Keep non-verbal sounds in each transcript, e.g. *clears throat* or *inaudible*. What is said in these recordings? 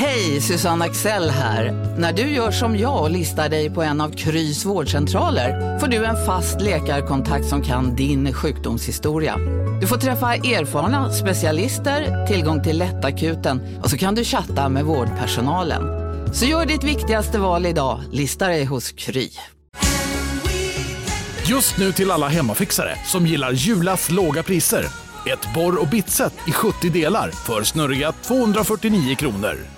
Hej, Susanne Axel här. När du gör som jag och listar dig på en av Krys vårdcentraler får du en fast läkarkontakt som kan din sjukdomshistoria. Du får träffa erfarna specialister, tillgång till lättakuten och så kan du chatta med vårdpersonalen. Så gör ditt viktigaste val idag, listar dig hos Kry. Just nu till alla hemmafixare som gillar Julas låga priser. Ett borr och bitset i 70 delar för snurriga 249 kronor.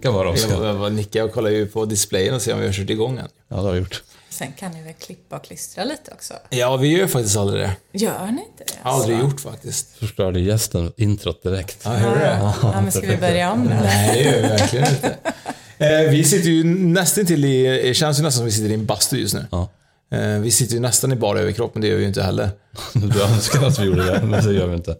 Nicka bara Oskar. Jag bara nickar och kollar ju på displayen och ser om vi har kört igång den. Ja, det har jag gjort. Sen kan ni väl klippa och klistra lite också? Ja, vi gör faktiskt aldrig det. Gör ni inte det? Aldrig gjort faktiskt. Förstörde gästen introt direkt. Ja, hör du det? Ja, men ska vi börja om nu? Nej, det gör vi verkligen inte. *laughs* Eh, vi sitter ju nästan till i, det känns ju nästan som vi sitter i en bastu just nu. Ja. Eh, vi sitter ju nästan i bara överkropp, men det gör vi ju inte heller. *laughs* Du önskar att vi gjorde det, men det gör vi inte.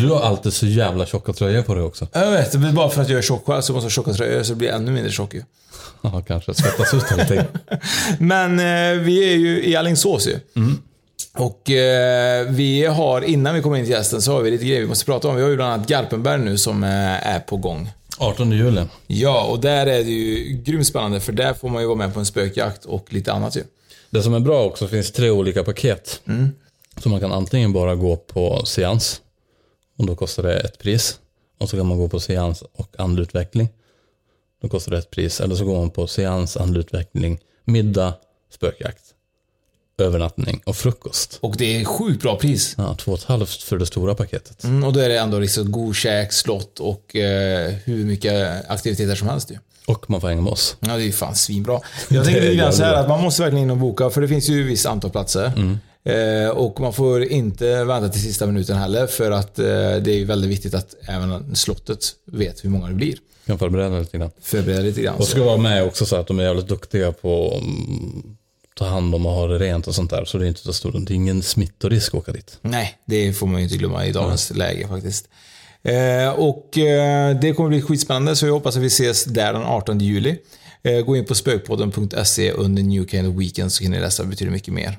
Du har alltid så jävla tjocka tröjor på dig också. Jag vet, det blir bara för att jag är tjock själv så måste jag ha tjocka tröjor så det blir ännu mindre tjock ju. *laughs* Ja, kanske. Svettas ut allting. *laughs* Men eh, vi är ju i Alingsås ju. Och eh, vi har, innan vi kommer in till gästen, så har vi lite grejer vi måste prata om. Vi har ju bland annat Garpenberg nu som eh, är på gång. 18 juli. Ja, och där är det ju grymt spännande för där får man ju vara med på en spökjakt och lite annat ju. Det som är bra också, finns tre olika paket. Så man kan antingen bara gå på seans. Och då kostar det ett pris. Och så kan man gå på seans och andutveckling. Då kostar det ett pris. Eller så går man på seans, andutveckling, middag, spökjakt, övernattning och frukost. Och det är sjukt bra pris. Ja, två och ett halvt för det stora paketet. Mm, och då är det ändå liksom god käk, slott och eh, hur mycket aktiviteter som helst ju. Och man får hänga med oss. Ja, det är ju fan svinbra. Jag tänker *laughs* lite grann så här att man måste verkligen in och boka, för det finns ju ett visst antal platser. Eh, och man får inte vänta till sista minuten heller, för att eh, det är väldigt viktigt att även slottet vet hur många det blir. Kan förbereda lite grann. Förbereda lite grann. Och ska vara med också så att de är jävligt duktiga på att mm, ta hand om och ha det rent och sånt där. Så det är inte så stor, det är ingen smittorisk att åka dit. Nej, det får man ju inte glömma i dagens läge faktiskt. Eh, och eh, det kommer bli skitspännande, så jag hoppas att vi ses där den 18 juli. Eh, gå in på spökpodden.se under New Kind of Weekend så kan ni läsa betydligt mycket mer.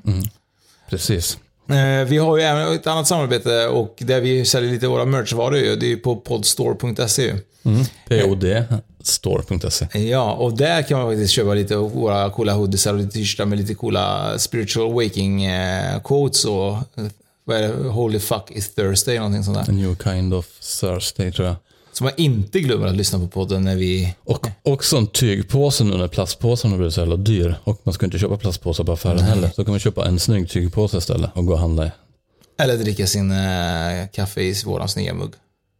Precis. Eh, vi har ju även ett annat samarbete och där vi säljer lite våra merchvaror. Det är ju på podstore.se ju. POD-store.se. Ja, och där kan man faktiskt köpa lite av våra coola hoodiesar och lite t-shirtar med lite coola spiritual waking quotes och vad är det? Holy fuck is Thursday, någonting sånt A där. new kind of Thursday tror jag. Så man inte glömmer att lyssna på podden när vi... Och också en tygpåse nu när plastpåsen har blivit så jävla dyr. Och man ska inte köpa plastpåsar på affären heller. Så kan man köpa en snygg tygpåse istället och gå och handla i. Eller dricka sin eh, kaffe i våran snygga mugg.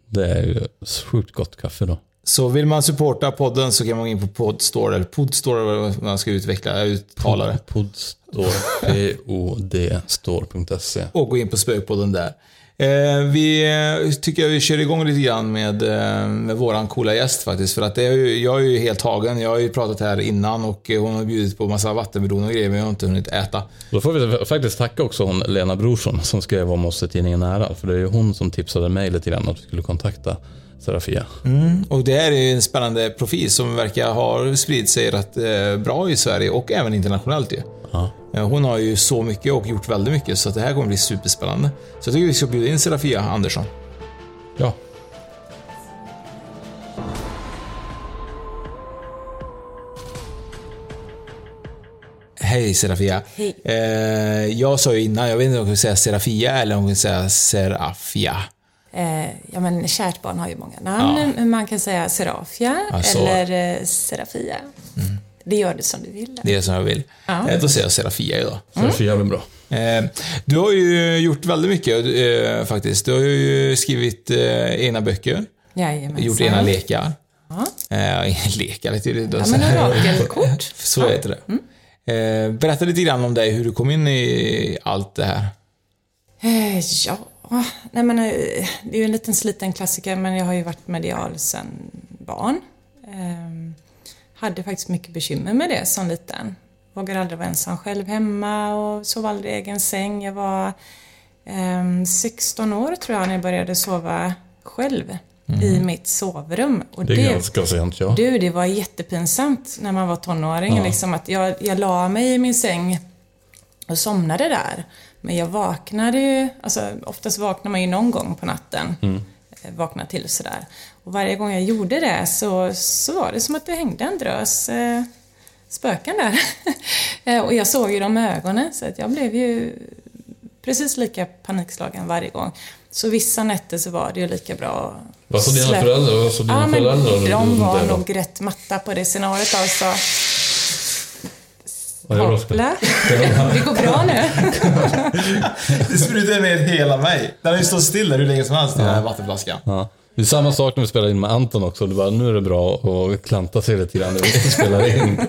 Det är ju sjukt gott kaffe då. Så vill man supporta podden så kan man gå in på Podstore, eller Podstore eller vad man ska utveckla, uttala det. Podstore, *laughs* P-O-D, store.se. Och gå in på Spökpodden där. Eh, vi eh, tycker jag vi kör igång lite grann med, eh, med våran coola gäst faktiskt. För att det är ju, jag är ju helt tagen. Jag har ju pratat här innan och eh, hon har bjudit på massa vattenmelon och grejer men jag har inte hunnit äta. Då får vi faktiskt tacka också hon Lena Brorsson som skrev om oss i tidningen Nära. För det är ju hon som tipsade mig lite grann att vi skulle kontakta Serafia. Och det här är ju en spännande profil som verkar ha spridit sig rätt eh, bra i Sverige och även internationellt ju. Ja. Eh, Hon har ju så mycket och gjort väldigt mycket så att det här kommer bli superspännande. Så jag tycker vi ska bjuda in Serafia Andersson. Ja. Hej Serafia. Hej. Eh, jag sa ju innan, jag vet inte om jag vill säga Serafia eller om jag vill säga Serafia. Eh, ja, men kärt barn har ju många namn. Men Man kan säga Serafia Ja, så. eller eh, Serafia. det gör du som du vill. Det är som jag vill. Ja. Eh, Då säger jag Serafia idag. Är för jävligt bra. Eh, Du har ju gjort väldigt mycket eh, faktiskt. Du har ju skrivit eh, egna böcker, Jajamensan. gjort egna lekar. Ja. Eh, *laughs* lekar, lite det Ja, men orakelkort. *laughs* Så heter det. Eh, Berätta lite grann om dig, hur du kom in i allt det här. Eh, ja, nej men eh, det är ju en liten sliten klassiker men jag har ju varit medial sedan barn. Ehm, hade faktiskt mycket bekymmer med det som liten. Vågade aldrig vara ensam själv hemma och sov aldrig i egen säng. Jag var ehm, 16 år tror jag när jag började sova själv i mitt sovrum. Och Det är ganska sent, ja. du, det var jättepinsamt när man var tonåring. Ja. Liksom, att jag, jag la mig i min säng och somnade där. Men jag vaknade ju, alltså oftast vaknar man ju någon gång på natten. Mm. Eh, Vaknar till sådär. Och varje gång jag gjorde det så, så var det som att det hängde en drös eh, spöken där. *laughs* Eh, och jag såg ju dem med ögonen så att jag blev ju precis lika panikslagen varje gång. Så vissa nätter så var det ju lika bra att Vad sa dina föräldrar? Vad sa dina Ja, men föräldrar? de var nog rätt matta på det scenariot alltså. Ja, Hoppla. *laughs* Det går bra nu. Det sprutar ner hela mig. Den har ju stått still där hur länge som helst, den här vattenflaskan. Ja. Det är samma sak när vi spelar in med Anton också. Du bara, nu är det bra att klanta sig lite grann när vi spelar in. *laughs*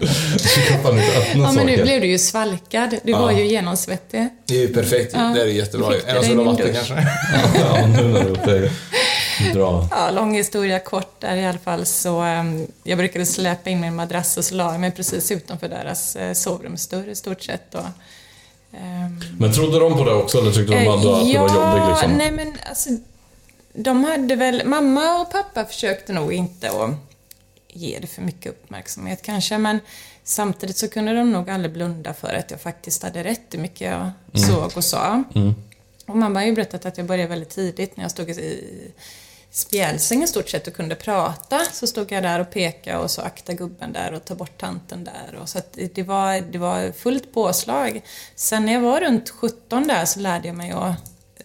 Du kan fan inte öppna Ja, men nu saker. blev du ju svalkad. Du var ju genomsvettig. Det är ju perfekt. Ja. Det är jättebra. Så din vatten kanske? *laughs* Ja, nu när du Bra. Ja, lång historia kort där i alla fall så um, jag brukade släpa in min madrass och så la jag mig precis utanför deras uh, sovrumsdörr i stort sett. Och, ehm, Men trodde de på det också eller tyckte de bara Eh, då att det var jobbigt liksom? nej men alltså, de hade väl, mamma och pappa försökte nog inte att ge det för mycket uppmärksamhet kanske, men samtidigt så kunde de nog aldrig blunda för att jag faktiskt hade rätt i mycket jag Mm. såg och sa. Och mamma har ju berättat att jag började väldigt tidigt när jag stod i spjälsängen i stort sett och kunde prata. Så stod jag där och pekade och så akta gubben där och ta bort tanten där. Och så det, det, var, det var fullt påslag. Sen när jag var runt 17 där så lärde jag mig att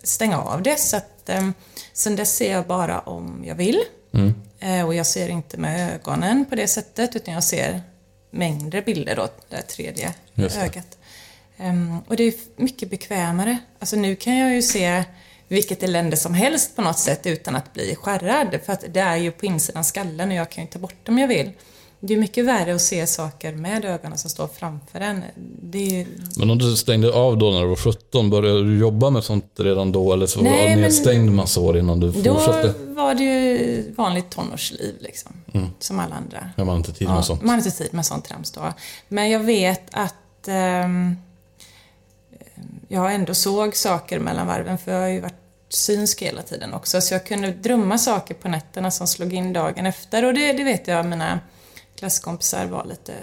stänga av det. Så att eh, sen dess ser jag bara om jag vill. Eh, och jag ser inte med ögonen på det sättet utan jag ser mängder bilder åt det tredje Just det. ögat. Ehm, och det är mycket bekvämare. Alltså nu kan jag ju se vilket elände som helst på något sätt utan att bli skärrad. För att det är ju på insidan skallen och jag kan ju ta bort dem jag vill. Det är mycket värre att se saker med ögonen som står framför en. Det ju... Men om du stängde av då när du var 17, började du jobba med sånt redan då? Eller så var du men- nedstängd massa år innan du Då fortsatte? var det ju vanligt tonårsliv liksom. Som alla andra. Jag har inte tid med Ja, sånt. Man har inte tid med sånt trams då. Men jag vet att ehm, jag ändå såg saker mellan varven för jag har ju varit synsk hela tiden också. Så jag kunde drömma saker på nätterna som slog in dagen efter. Och det, det vet jag mina klasskompisar var lite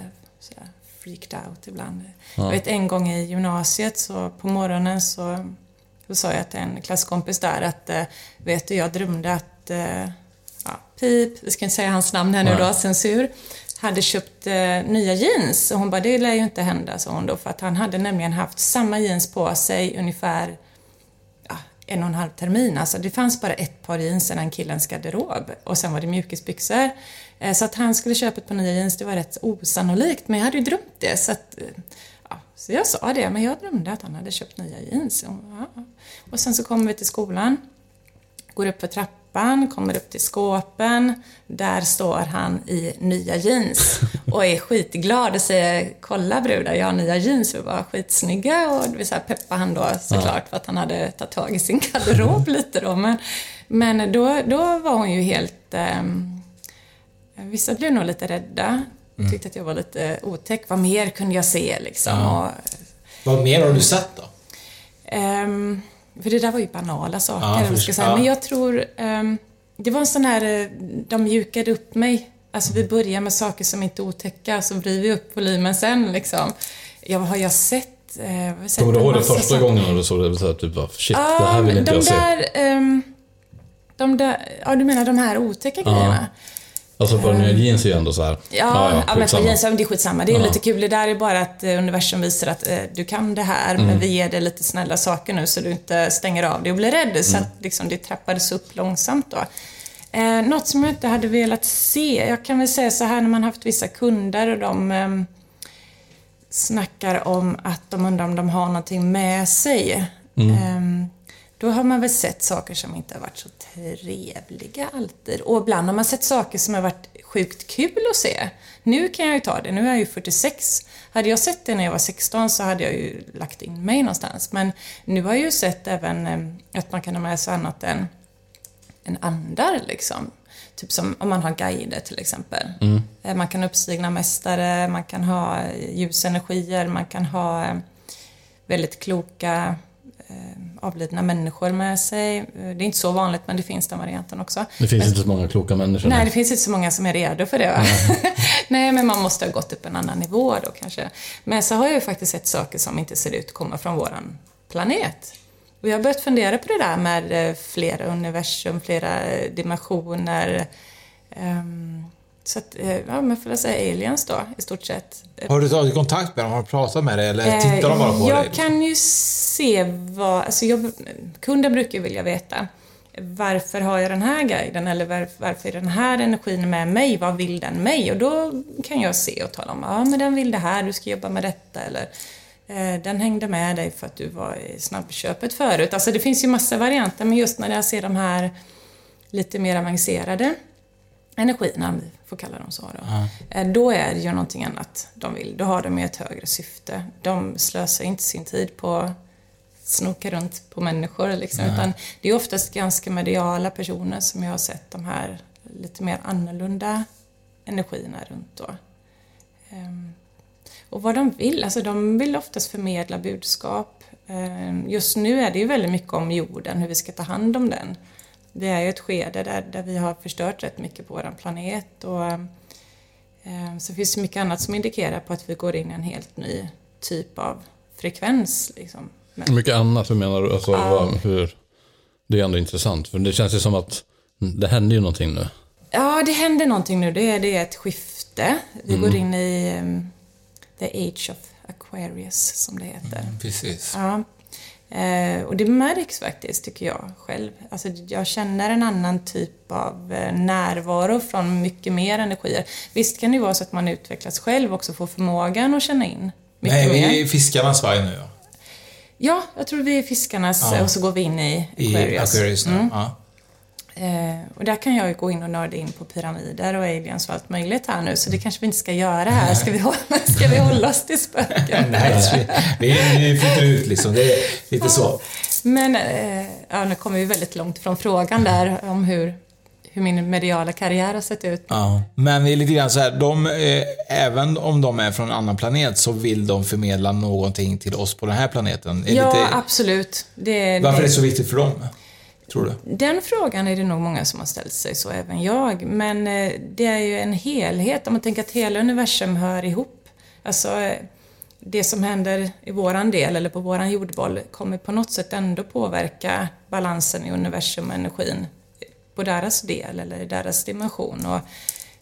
sådär freaked out ibland. Jag vet en gång i gymnasiet så på morgonen så, så sa jag till en klasskompis där att eh, vet du, jag drömde att eh, ja, Pip, vi ska inte säga hans namn här nu då, censur, hade köpt eh, nya jeans. Och hon bara, det lär ju inte hända, sa hon då, för att han hade nämligen haft samma jeans på sig ungefär ja, en och en halv termin. Alltså det fanns bara ett par jeans i den killens garderob och sen var det mjukisbyxor. Eh, Så att han skulle köpa ett par nya jeans, det var rätt osannolikt, men jag hade ju drömt det. Så, att, eh, ja, så jag sa det, men jag drömde att han hade köpt nya jeans. Och, ja. och sen så kommer vi till skolan, går upp för trappan, kommer upp till skåpen. Där står han i nya jeans *laughs* och är skitglad och säger “Kolla brudar, jag har nya jeans, vi var skitsnygga” och vi så här peppar han då såklart för att han hade tagit tag i sin garderob *laughs* lite då. Men, men då, då var hon ju helt... ehm, vissa blev nog lite rädda. Tyckte att jag var lite otäck. Vad mer kunde jag se liksom? Och, Vad mer har du sett då? Ehm, för det där var ju banala saker, Ja, ska säga. ja. Men jag tror... ehm, det var en sån här... eh, De mjukade upp mig. Alltså vi börjar med saker som inte är otäcka, så vrider vi upp volymen sen liksom. Ja, vad har jag sett? Eh, vad har jag sett Kommer du ihåg det första saker. gången när du såg det? Så här, typ, bara, shit, det Ja, här vill inte de jag se. där... ehm, de där... Ja, du menar de här otäcka grejerna? Alltså på nya jeans är ju ändå så här. Ja, ja, men på skitsamma. jeans, ja, men det är skitsamma. Det är Ja. lite kul. Det där är bara att eh, universum visar att eh, du kan det här, Mm. men vi ger dig lite snälla saker nu så du inte stänger av dig och blir rädd. Så Mm. att liksom, det trappades upp långsamt då. Eh, något som jag inte hade velat se, jag kan väl säga så här när man haft vissa kunder och de, eh, snackar om att de undrar om de har någonting med sig. Ehm, då har man väl sett saker som inte har varit så trevliga alltid. Och ibland har man sett saker som har varit sjukt kul att se. Nu kan jag ju ta det, nu är jag ju 46. Hade jag sett det när jag var 16 så hade jag ju lagt in mig någonstans. Men nu har jag ju sett även eh, att man kan ha med sig annat än, än andar liksom. Typ som om man har guider till exempel. Eh, Man kan ha uppstigna mästare, man kan ha eh, ljusenergier, man kan ha väldigt kloka eh, avlidna människor med sig. Eh, Det är inte så vanligt men det finns den varianten också. Det finns inte så många kloka människor. Nej, det finns inte så många som är redo för det. Va? *laughs* Nej, men man måste ha gått upp en annan nivå då kanske. Men så har jag ju faktiskt sett saker som inte ser ut att komma från våran planet. Och jag har börjat fundera på det där med eh, flera universum, flera eh, dimensioner. Ehm, så att, eh, ja men får jag säga aliens då, i stort sett. Har du tagit kontakt med dem? Har du pratat med dig? Eller tittar de bara på Eh, jag dig? kan ju se vad... Alltså jag, kunden brukar ju vilja veta. Varför har jag den här guiden? Eller var, varför är den här energin med mig? Vad vill den mig? Och då kan jag se och tala om, ja men den vill det här, du ska jobba med detta. Eller eh, den hängde med dig för att du var i snabbköpet förut. Alltså det finns ju massa varianter, men just när jag ser de här lite mer avancerade energierna, får kalla dem så då. Eh, Då är det ju någonting annat de vill. Då har de ju ett högre syfte. De slösar inte sin tid på att snoka runt på människor liksom, utan det är oftast ganska mediala personer som jag har sett de här lite mer annorlunda energierna runt då. Ehm, Och vad de vill, alltså de vill oftast förmedla budskap. Ehm, Just nu är det ju väldigt mycket om jorden, hur vi ska ta hand om den. Det är ju ett skede där, där vi har förstört rätt mycket på vår planet och eh, så finns det mycket annat som indikerar på att vi går in i en helt ny typ av frekvens. Liksom. Men, Mycket annat, hur menar du? Alltså, vad, hur, det är ändå intressant, för det känns ju som att det händer ju någonting nu. ja, det händer någonting nu. Det är, det är ett skifte. Vi går in i um, the age of Aquarius, som det heter. Precis. Ja. Eh, och det märks faktiskt, tycker jag själv. Alltså, jag känner en annan typ av eh, närvaro från mycket mer energier. Visst kan det vara så att man utvecklas själv också, får förmågan att känna in mycket Nej, mer. vi är i fiskarnas varg nu ja. Ja, jag tror vi är fiskarnas Ja. och så går vi in i I Aquarius. Aquarius nu. Mm. Ja. Eh, och där kan jag ju gå in och nörda in på pyramider och aliens och allt möjligt här nu, så det kanske vi inte ska göra här. Ska vi hålla, *laughs* ska vi hålla oss till spöken? Nej, vi, vi, flyttar ut liksom. Det är lite så. Men eh, ja, nu kommer vi väldigt långt från frågan där om hur, hur min mediala karriär har sett ut. Ja. Men det är lite grann så här, de, eh, även om de är från en annan planet så vill de förmedla någonting till oss på den här planeten. Är Ja, lite, absolut. Det, varför är det, det så viktigt för dem? Tror du? Den frågan är det nog många som har ställt sig, så även jag. Men eh, det är ju en helhet, om man tänker att hela universum hör ihop. Alltså, eh, det som händer i våran del, eller på våran jordboll, kommer på något sätt ändå påverka balansen i universum och energin på deras del, eller i deras dimension. Och,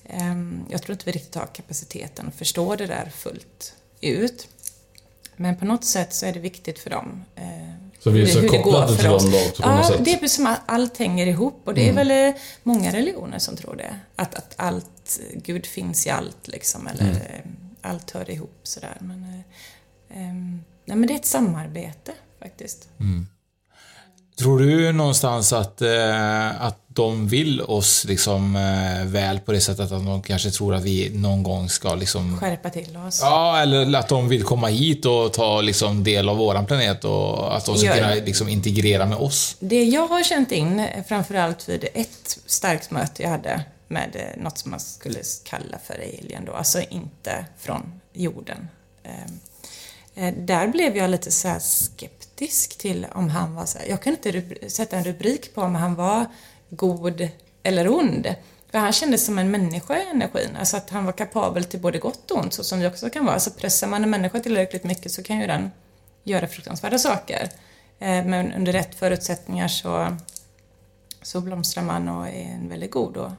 ehm, jag tror inte vi riktigt har kapaciteten att förstå det där fullt ut. Men på något sätt så är det viktigt för dem. Eh, eh, Så vi är så kopplade till dem också på ja, något sätt. det är precis som att allt hänger ihop och det är väl eh, många religioner som tror det. Att, att allt, Gud finns i allt liksom, eller eh, allt hör ihop sådär. Men, eh, ehm, nej, men det är ett samarbete faktiskt. Tror du någonstans att, eh, att de vill oss liksom eh, väl på det sättet att de kanske tror att vi någon gång ska liksom... Skärpa till oss. Ja, eller att de vill komma hit och ta liksom del av våran planet och att de ska kunna liksom integrera med oss. Det jag har känt in, eh, framförallt vid ett starkt möte jag hade med eh, något som man skulle kalla för alien då, alltså inte från jorden. Ehm, eh, Där blev jag lite så här skeptisk till om han var så här, jag kunde inte sätta en rubrik på om han var god eller ond. För han kändes som en människa i energin, alltså att han var kapabel till både gott och ont, så som vi också kan vara. Så pressar man en människa tillräckligt mycket så kan ju den göra fruktansvärda saker. Eh, men under rätt förutsättningar så, så blomstrar man och är en väldigt god och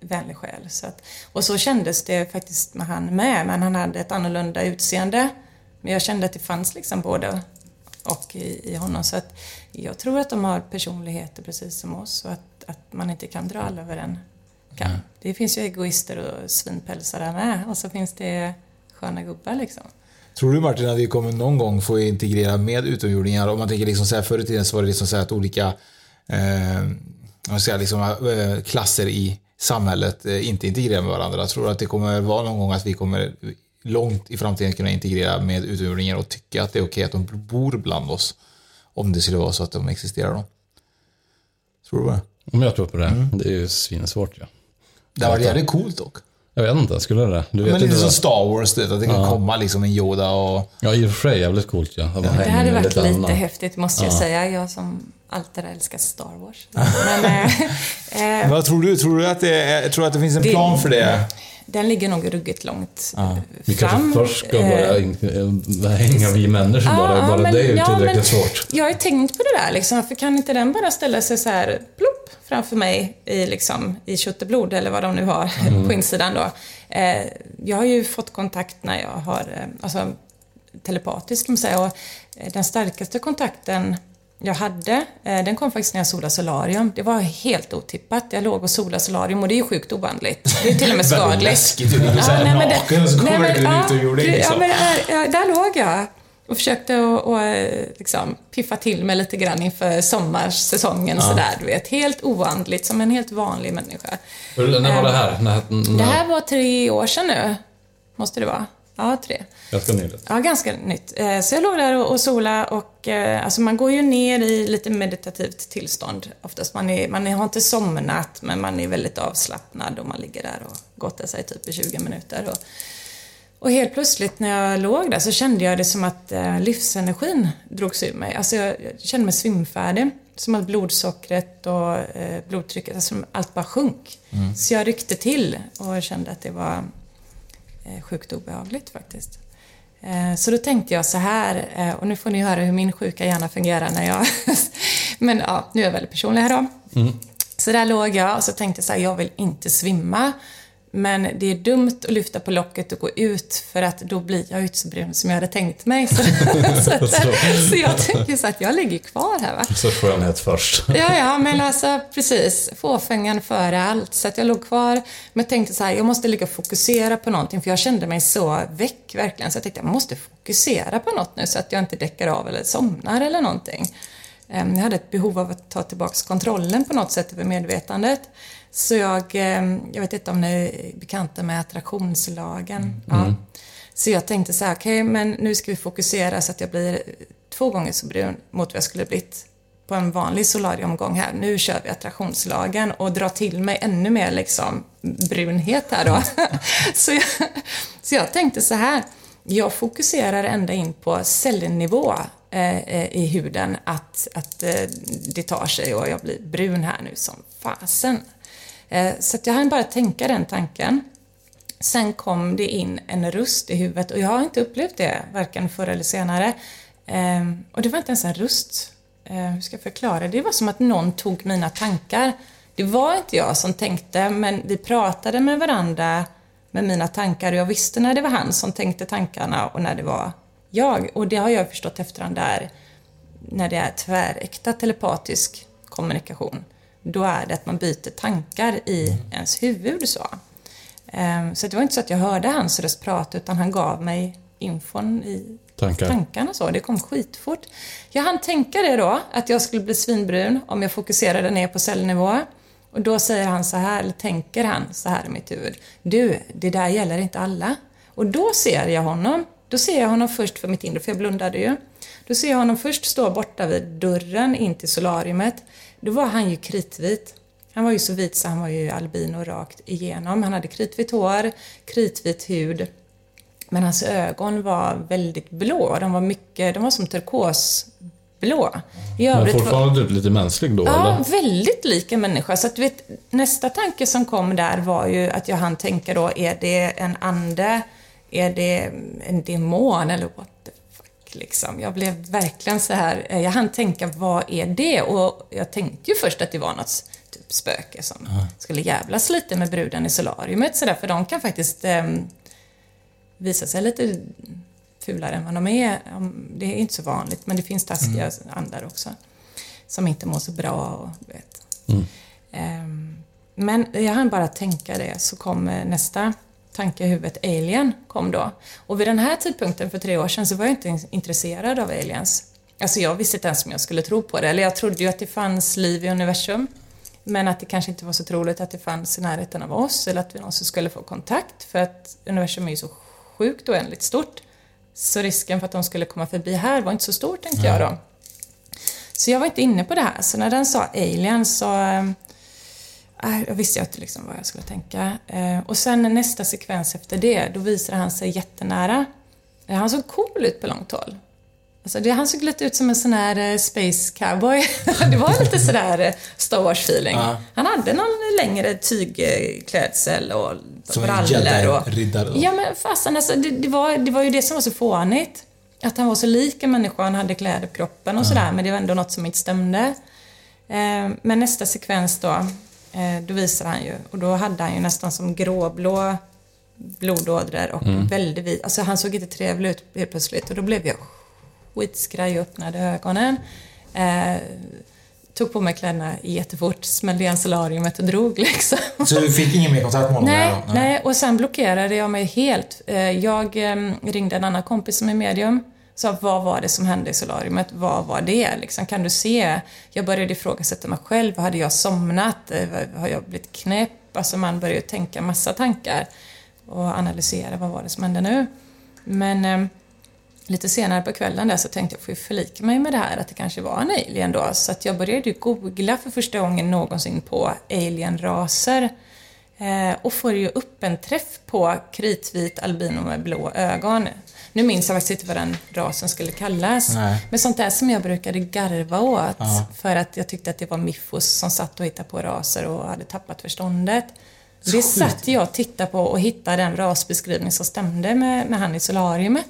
vänlig själ. Så att, och så kändes det faktiskt med han med, men han hade ett annorlunda utseende. Men jag kände att det fanns liksom både och i, i honom. Så att jag tror att de har personligheter precis som oss och att, att man inte kan dra alla över en kam. Det finns ju egoister och svinpälsar där med och så finns det sköna gubbar liksom. Tror du Martin att vi kommer någon gång få integrera med utomjordingar? Om man tänker liksom så här, förr i tiden så var det liksom så att olika eh, säga, liksom, eh, klasser i samhället eh, inte integrerar med varandra. Tror du att det kommer vara någon gång att vi kommer långt i framtiden kunna integrera med utomjordingar och tycka att det är okej att de bor bland oss? Om det skulle vara så att de existerar då. Tror du det? Om jag tror på det. Det är ju svinsvårt ja. Det varit jävligt coolt dock. Jag vet inte, skulle det? Du vet Men lite som Star Wars, du vet, att det kan komma liksom en Yoda och... Ja, i och för sig jävligt coolt ja. Det hade varit lite lite annan. häftigt måste jag säga. Jag som alltid har älskat Star Wars. *laughs* Men *laughs* eh, Vad tror du? Tror du att det, är, tror du att det finns en Det- plan för det? Den ligger nog ruggigt långt eh, Vi fram. kanske först ska Eh, in- äh, hänga vi människor bara. ja, bara men- det är ju ja, tillräckligt men svårt. Jag har ju tänkt på det där liksom. För kan inte den bara ställa sig så här plopp framför mig i, liksom, i kött och blod eller vad de nu har *laughs* Mm. på insidan då. Eh, jag har ju fått kontakt när jag har, eh, alltså telepatisk kan man säga. Och eh, den starkaste kontakten jag hade, eh, den kom faktiskt när jag solade solarium. Det var helt otippat. Jag låg och solade solarium och det är ju sjukt ovanligt. Det är till och med *laughs* skadligt. läskigt. Du såhär nej, men det- naken och så nej, kommer men, det en ja, utomjording. du- Ja, liksom. men där, ja, där låg jag och försökte och, eh, liksom, piffa till mig lite grann inför sommarsäsongen sådär, du vet. Helt oandligt, som en helt vanlig människa. Hur- När var det här? När, när, Det här var tre år sedan nu. Måste det vara? Ja, tre. Ganska nyligt. Ja, ganska nytt. Eh, Så jag låg där och, sola och eh, alltså man går ju ner i lite meditativt tillstånd. Oftast man, är, man har inte somnat men man är väldigt avslappnad och man ligger där och gottar sig typ i 20 minuter. Och, och helt plötsligt när jag låg där så kände jag det som att eh, livsenergin drogs ur mig. Alltså jag, kände mig svimfärdig. Som att blodsockret och blodtrycket, alltså allt bara sjönk. Så jag ryckte till och kände att det var sjukt obehagligt faktiskt. Eh, Så då tänkte jag så här, eh, och nu får ni höra hur min sjuka hjärna fungerar när jag... *laughs* Men ja, nu är jag väldigt personlig här då. Så där låg jag och så tänkte jag så här, jag vill inte svimma. Men det är dumt att lyfta på locket och gå ut för att då blir jag ju inte så brun som jag hade tänkt mig. *laughs* Så, så, så, så jag tänker så att jag ligger kvar här va. Så skönhet först. Ja, ja, men alltså precis. Fåfängan före allt. Så att jag låg kvar, men tänkte så här, jag måste ligga och fokusera på någonting, för jag kände mig så väck verkligen. Så jag tänkte, jag måste fokusera på något nu så att jag inte däckar av eller somnar eller någonting. Ehm, Jag hade ett behov av att ta tillbaka kontrollen på något sätt över medvetandet. Så jag, ehm, jag vet inte om ni är bekanta med attraktionslagen. Ja. Så jag tänkte så här, okej, men nu ska vi fokusera så att jag blir två gånger så brun mot vad jag skulle blivit på en vanlig solariumgång här. Nu kör vi attraktionslagen och drar till mig ännu mer liksom brunhet här då. *laughs* så, jag, så jag tänkte så här, jag fokuserar ända in på cellnivå eh, eh, i huden att, att eh, det tar sig och jag blir brun här nu som fasen. Eh, så att jag hann bara tänka den tanken. Sen kom det in en röst i huvudet och jag har inte upplevt det varken förr eller senare. Ehm, och det var inte ens en röst. Ehm, hur ska jag förklara? Det var som att någon tog mina tankar. Det var inte jag som tänkte, men vi pratade med varandra med mina tankar och jag visste när det var han som tänkte tankarna och när det var jag. Och det har jag förstått efterhand där, när det är tväräkta telepatisk kommunikation. Då är det att man byter tankar i ens huvud så. Ehm, Så det var inte så att jag hörde hans röst prata utan han gav mig infon i Tankar. tankarna så. Det kom skitfort. Jag hann tänka det då, att jag skulle bli svinbrun om jag fokuserade ner på cellnivå. Och då säger han så här, eller tänker han så här i mitt huvud. Du, det där gäller inte alla. Och då ser jag honom. Då ser jag honom först för mitt inre, för jag blundade ju. Då ser jag honom först stå borta vid dörren in till solariumet. Då var han ju kritvit. Han var ju så vit så han var ju albino rakt igenom. Han hade kritvitt hår, kritvit hud. Men hans ögon var väldigt blå. De var mycket, de var som turkosblå. I Men övrigt var- fortfarande typ lite mänsklig då Ja, eller? väldigt lik en människa. Så att, du vet, nästa tanke som kom där var ju att jag hann tänka då, är det en ande? Är det en demon? Eller what liksom. Jag blev verkligen så här, eh, jag hann tänka, vad är det? Och jag tänkte ju först att det var något typ spöke som skulle jävlas lite med bruden i solariumet sådär, för de kan faktiskt ehm, visa sig lite fulare än vad de är. Det är inte så vanligt, men det finns taskiga andar också. Som inte mår så bra och du vet. Ehm, Men jag hann bara tänka det, så kom eh, nästa tanke i huvudet Alien kom då. Och vid den här tidpunkten för tre år sedan så var jag inte intresserad av aliens. Alltså jag visste inte ens om jag skulle tro på det. Eller jag trodde ju att det fanns liv i universum. Men att det kanske inte var så troligt att det fanns i närheten av oss eller att vi någonsin skulle få kontakt. För att universum är ju så sjukt oändligt stort. Så risken för att de skulle komma förbi här var inte så stor tänkte jag då. Så jag var inte inne på det här. Så när den sa alien så äh, jag visste jag inte liksom vad jag skulle tänka. Eh, och sen nästa sekvens efter det, då visade han sig jättenära. Eh, han såg cool ut på långt håll. Alltså det, han såg lite ut som en sån här eh, space cowboy. *laughs* det var lite sådär Star Wars-feeling. Ja. Han hade någon längre tygklädsel och Som brallor. och... jedi-riddare. Ja men fasen alltså, det, det, var, det var ju det som var så fånigt. Att han var så lik en människa, han hade kläder på kroppen och sådär, men det var ändå något som inte stämde. Men nästa sekvens då, då visar han ju, och då hade han ju nästan som gråblå blodådror och väldigt vit. Alltså han såg inte trevlig ut helt plötsligt och då blev jag skitskraj och öppnade ögonen. Eh, tog på mig kläderna jättefort, smällde igen solariumet och drog *laughs* liksom. Så du fick ingen mer kontakt med honom Nej, då? nej, och sen blockerade jag mig helt. Eh, Jag eh, ringde en annan kompis som är medium. Så vad var det som hände i solariumet? Vad var det? Liksom, kan du se? Jag började ifrågasätta mig själv. Hade jag somnat? Eh, har jag blivit knäpp? Alltså man började ju tänka massa tankar och analysera vad var det som hände nu. Men eh, lite senare på kvällen där så tänkte jag, får jag förlika mig med det här att det kanske var en alien då? Så att jag började ju googla för första gången någonsin på alienraser. Eh, och får ju upp en träff på kritvit albino med blå ögon. Nu minns jag faktiskt inte vad den rasen skulle kallas. Nej. Men sånt där som jag brukade garva åt. För att jag tyckte att det var miffos som satt och hittade på raser och hade tappat förståndet. Det satt jag och tittade på och hittade den rasbeskrivning som stämde med, med han i solariumet.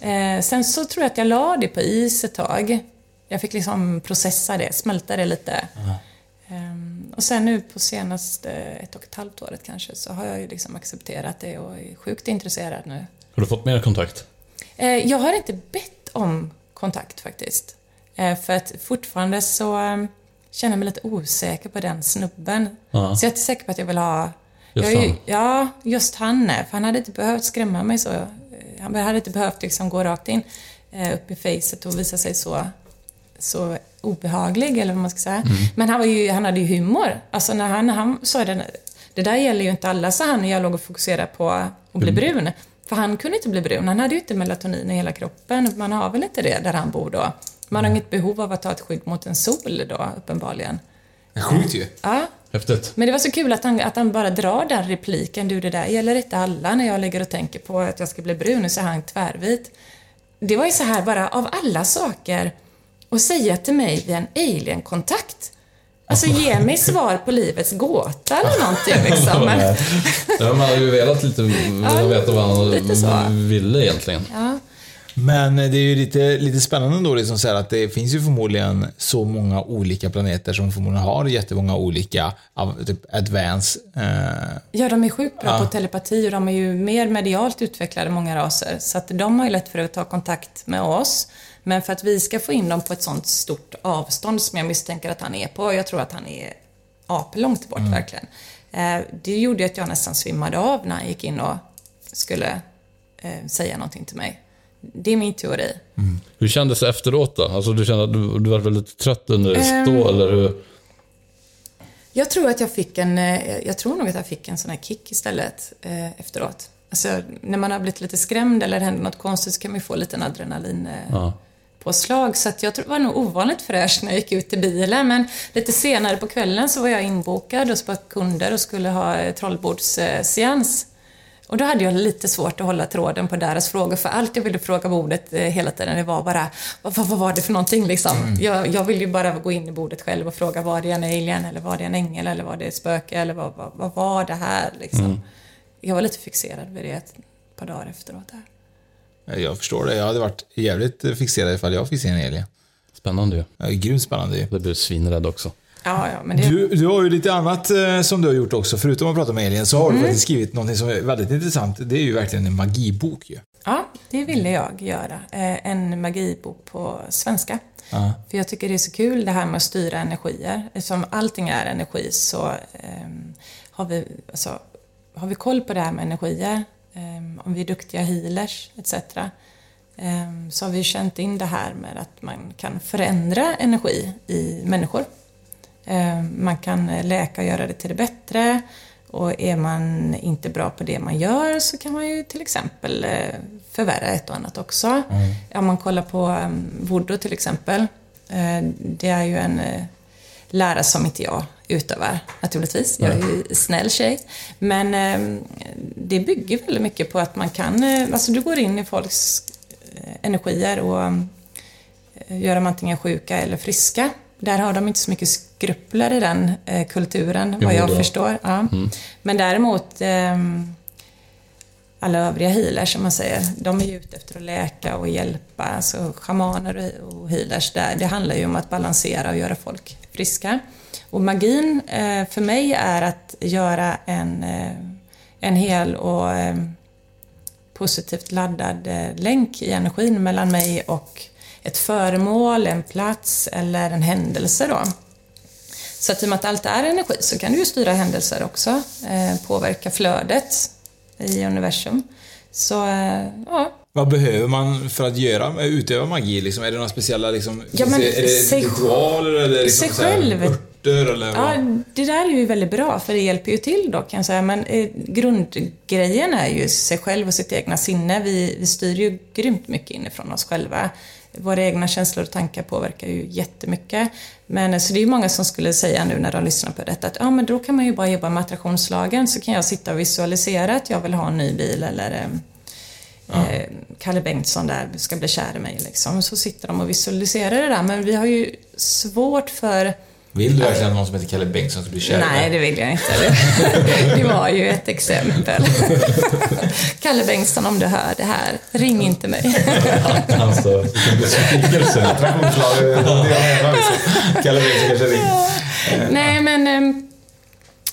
Eh, sen så tror jag att jag la det på is ett tag. Jag fick liksom processa det, smälta det lite. Ehm, och sen nu på senaste ett och ett halvt året kanske så har jag ju liksom accepterat det och är sjukt intresserad nu. Har du fått mer kontakt? Eh, jag har inte bett om kontakt faktiskt. Eh, för att fortfarande så eh, känner jag mig lite osäker på den snubben. Ja. Så jag är inte säker på att jag vill ha... Just jag han. Ja, just han. För han hade inte behövt skrämma mig så. Han hade inte behövt liksom gå rakt in eh, upp i facet och visa sig så, så obehaglig, eller vad man ska säga. Men han, var ju, han hade ju humor. Alltså när han, han sa det, det där gäller ju inte alla, sa han när jag låg och fokuserade på att bli brun. För han kunde inte bli brun, han hade ju inte melatonin i hela kroppen. Man har väl inte det där han bor då. Man har inget behov av att ta ett skydd mot en sol då, uppenbarligen. Sjukt ju. Ja, Häftigt. men det var så kul att han, att han bara drar den repliken, du det där gäller inte alla när jag ligger och tänker på att jag ska bli brun, så är han tvärvit. Det var ju så här bara, av alla saker, att säga till mig vid en alien-kontakt. Alltså ge mig svar på livets gåta eller någonting liksom. Men, *laughs* Ja, man *laughs* hade ju velat lite veta vad han ville egentligen. ja. Men det är ju lite, lite spännande då liksom så här att det finns ju förmodligen så många olika planeter som förmodligen har jättemånga olika av- typ advance. Eh, ja, de är sjukt bra Ja. på telepati och de är ju mer medialt utvecklade, många raser. Så att de har ju lätt för att ta kontakt med oss. Men för att vi ska få in dem på ett sånt stort avstånd som jag misstänker att han är på, jag tror att han är aplångt bort verkligen. Eh, det gjorde att jag nästan svimmade av när han gick in och skulle eh, säga någonting till mig. Det är min teori. Hur kändes det efteråt då? Alltså du kände att du, du var väldigt trött under stå eller hur? Jag tror att jag fick en, eh, jag tror nog att jag fick en sån här kick istället eh, efteråt. Alltså när man har blivit lite skrämd eller det händer något konstigt så kan man ju få lite adrenalin eh, Ja. Påslag. Så att jag var nog ovanligt fräscht när jag gick ut i bilen. Men lite senare på kvällen så var jag inbokad hos ett kunder och skulle ha eh, trollbordsseans. Och då hade jag lite svårt att hålla tråden på deras frågor, för allt jag ville fråga bordet eh, hela tiden, det var bara vad, vad, vad var det för någonting liksom? Jag, jag ville ju bara gå in i bordet själv och fråga, var det en alien, eller var det en ängel, eller var det ett spöke, eller vad, vad, vad var det här liksom? Jag var lite fixerad vid det ett par dagar efteråt. Här. Jag förstår det. Jag hade varit jävligt fixerad ifall jag fick se en alien. Spännande ju. Ja, Grymt spännande ju. Det blev svinrädd också. Ja, ja, men det... Du, du har ju lite annat eh, som du har gjort också. Förutom att prata om alien så har Mm. du faktiskt skrivit något som är väldigt intressant. Det är ju verkligen en magibok ju. Ja, det ville jag göra. Eh, En magibok på svenska. För jag tycker det är så kul det här med att styra energier. Eftersom allting är energi så ehm, har vi, alltså, har vi koll på det här med energier, eh, om vi är duktiga healers etc. Eh, så har vi känt in det här med att man kan förändra energi i människor. Eh, man kan läka och göra det till det bättre. Och är man inte bra på det man gör så kan man ju till exempel eh, förvärra ett och annat också. Mm. Om man kollar på voodoo till exempel. Eh, det är ju en lära som inte jag utövar naturligtvis. Jag är ju snäll tjej. Men ehm, det bygger väldigt mycket på att man kan, alltså du går in i folks energier och gör dem antingen sjuka eller friska. Där har de inte så mycket skrupler i den eh, kulturen, vad jag förstår. Ja. Mm. Men däremot eh, alla övriga healers, som man säger, de är ju ute efter att läka och hjälpa. Alltså shamaner och healers, där, det handlar ju om att balansera och göra folk friska. Och magin eh, för mig är att göra en, eh, en hel och eh, positivt laddad länk i energin mellan mig och ett föremål, en plats eller en händelse då. Så att i och med att allt är energi så kan du ju styra händelser också, påverka flödet i universum. Så, ja. Vad behöver man för att göra, utöva magi? Liksom? Är det några speciella liksom, ja, men, är det sig, ritualer eller liksom, sig själv. Örter? Eller ja, det där är ju väldigt bra för det hjälper ju till då kan jag säga. Men eh, grundgrejen är ju sig själv och sitt egna sinne. Vi, vi styr ju grymt mycket inifrån oss själva våra egna känslor och tankar påverkar ju jättemycket. Men så det är ju många som skulle säga nu när de lyssnar på detta att ja, men då kan man ju bara jobba med attraktionslagen så kan jag sitta och visualisera att jag vill ha en ny bil eller eh, ja. eh, Kalle Bengtsson där ska bli kär i mig liksom. Så sitter de och visualiserar det där men vi har ju svårt för vill du verkligen att någon som heter Kalle Bengtsson ska bli kär Nej, det vill jag inte. Det var ju ett exempel. *laughs* Kalle Bengtsson, om du hör det här, ring inte mig. Alltså, vilken besvikelse. Kalle Bengtsson kanske ringer. Nej, men ehm, Eh,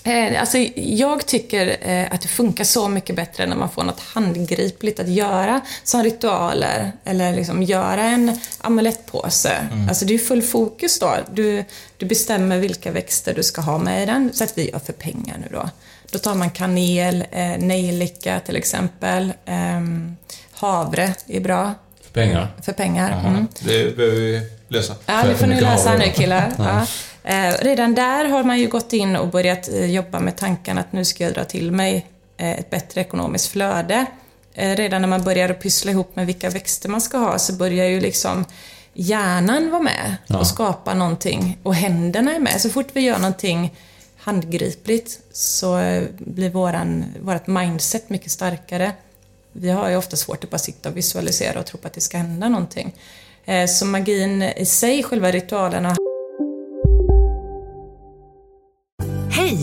alltså, jag tycker eh, att det funkar så mycket bättre när man får något handgripligt att göra, som ritualer, eller liksom göra en amulettpåse. Mm. Alltså det är full fokus då. Du, du bestämmer vilka växter du ska ha med i den, så att vi gör för pengar nu då. Då tar man kanel, eh, nejlika till exempel, eh, havre är bra. För pengar? För pengar. Mm. Det behöver vi lösa. Ja, det får ni lösa nu killar. Ja. Eh, redan där har man ju gått in och börjat eh, jobba med tanken att nu ska jag dra till mig eh, ett bättre ekonomiskt flöde. redan när man börjar pyssla ihop med vilka växter man ska ha så börjar ju liksom hjärnan vara med ja. och skapa någonting och händerna är med. Så fort vi gör någonting handgripligt så blir våran, vårat mindset mycket starkare. Vi har ju ofta svårt att bara sitta och visualisera och tro på att det ska hända någonting. Så magin i sig, själva ritualerna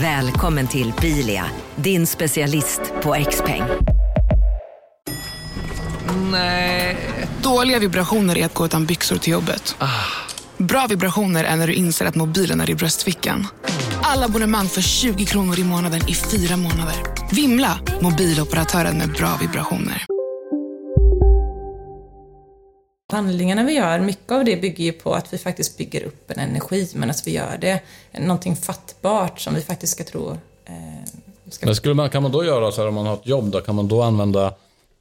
Välkommen till Bilia, din specialist på X-peng. Nej. Dåliga vibrationer är att gå utan byxor till jobbet. Ah. Bra vibrationer är när du inser att mobilen är i bröstfickan. Alla abonnemang för 20 kronor i månaden i fyra månader. Vimla! Mobiloperatören med bra vibrationer. Handlingarna vi gör, mycket av det bygger ju på att vi faktiskt bygger upp en energi, men att vi gör det någonting fattbart som vi faktiskt ska tro eh, ska... Men skulle man, kan man då göra så här om man har ett jobb, då kan man då använda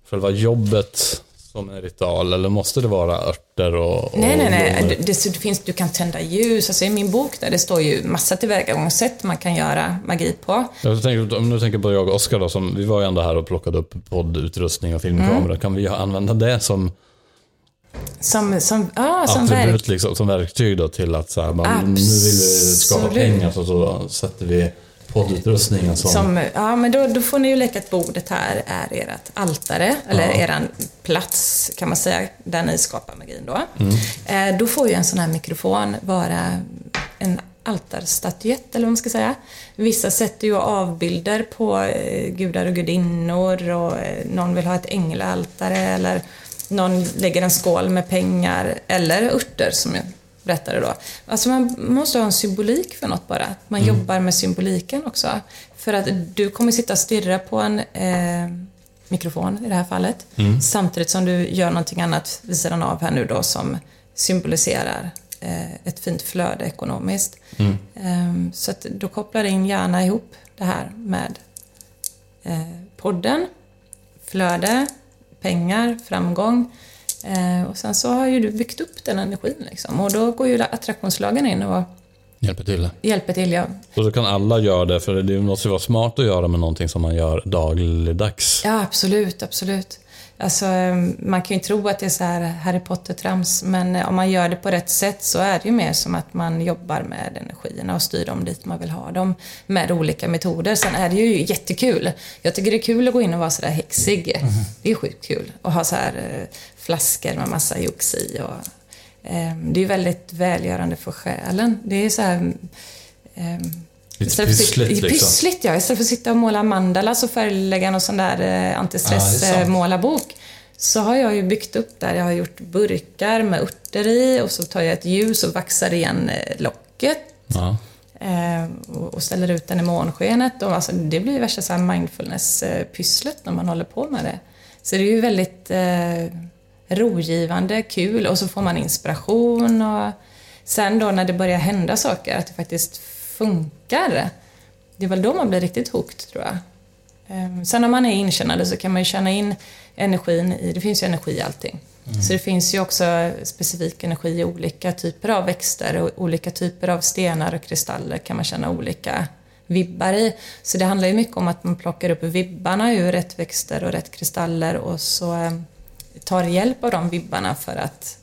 själva jobbet som en ritual eller måste det vara örter och, och Nej, nej, nej. Det, det, finns, du kan tända ljus. Alltså i min bok där det står ju massa tillvägagångssätt man kan göra magi på. Jag tänker, om du tänker på jag och Oskar då, som, vi var ju ändå här och plockade upp poddutrustning och filmkamera. Mm. Kan vi använda det som som, som, ja, som, Attribut, verk... liksom, som verktyg då till att så här, man, nu vill vi skapa pengar så, så sätter vi poddutrustningen som... som... Ja, men då, då får ni ju leka att bordet här är ert altare, eller ja. eran plats kan man säga, där ni skapar magin då. Mm. Eh, då får ju en sån här mikrofon vara en altarstatyett, eller vad man ska säga. Vissa sätter ju avbilder på eh, gudar och gudinnor och eh, någon vill ha ett änglaaltare eller någon lägger en skål med pengar eller örter som jag berättade då. Alltså man måste ha en symbolik för något bara. Man Mm. jobbar med symboliken också. För att du kommer sitta och stirra på en eh, mikrofon i det här fallet. Mm. Samtidigt som du gör någonting annat vid sidan av här nu då som symboliserar eh, ett fint flöde ekonomiskt. Mm. Ehm, så att då kopplar in gärna ihop det här med eh, podden, flöde, pengar, framgång. Eh, och sen så har ju du byggt upp den energin liksom. Och då går ju attraktionslagen in och Hjälper till. hjälper till. Ja, Och så kan alla göra det, för det måste ju vara smart att göra med någonting som man gör dagligdags. ja absolut, absolut. Alltså, eh, man kan ju tro att det är så här Harry Potter-trams, men eh, om man gör det på rätt sätt så är det ju mer som att man jobbar med energierna och styr dem dit man vill ha dem med olika metoder. Sen är det ju jättekul. Jag tycker det är kul att gå in och vara sådär häxig. Det är sjukt kul. Och ha så här eh, flaskor med massa jox i. Och, eh, det är ju väldigt välgörande för själen. Det är så här... Eh, Lite sitta- pyssligt, liksom. Pyssligt ja. Istället för att sitta och måla mandalas och färglägga någon sån där eh, Ja, antistress-målarbok. så har jag ju byggt upp där. Jag har gjort burkar med örter i och så tar jag ett ljus och vaxar igen eh, locket. Ja. Eh, och ställer ut den i månskenet. Och alltså, det blir ju värsta så här mindfulness-pysslet när man håller på med det. Så det är ju väldigt eh, rogivande, kul och så får man inspiration. Och sen då när det börjar hända saker, att det faktiskt funkar. Det är väl då man blir riktigt hooked tror jag. Eh, Sen om man är inkännande så kan man ju känna in energin i, det finns ju energi i allting. Så det finns ju också specifik energi i olika typer av växter och olika typer av stenar och kristaller kan man känna olika vibbar i. Så det handlar ju mycket om att man plockar upp vibbarna ur rätt växter och rätt kristaller och så eh, tar hjälp av de vibbarna för att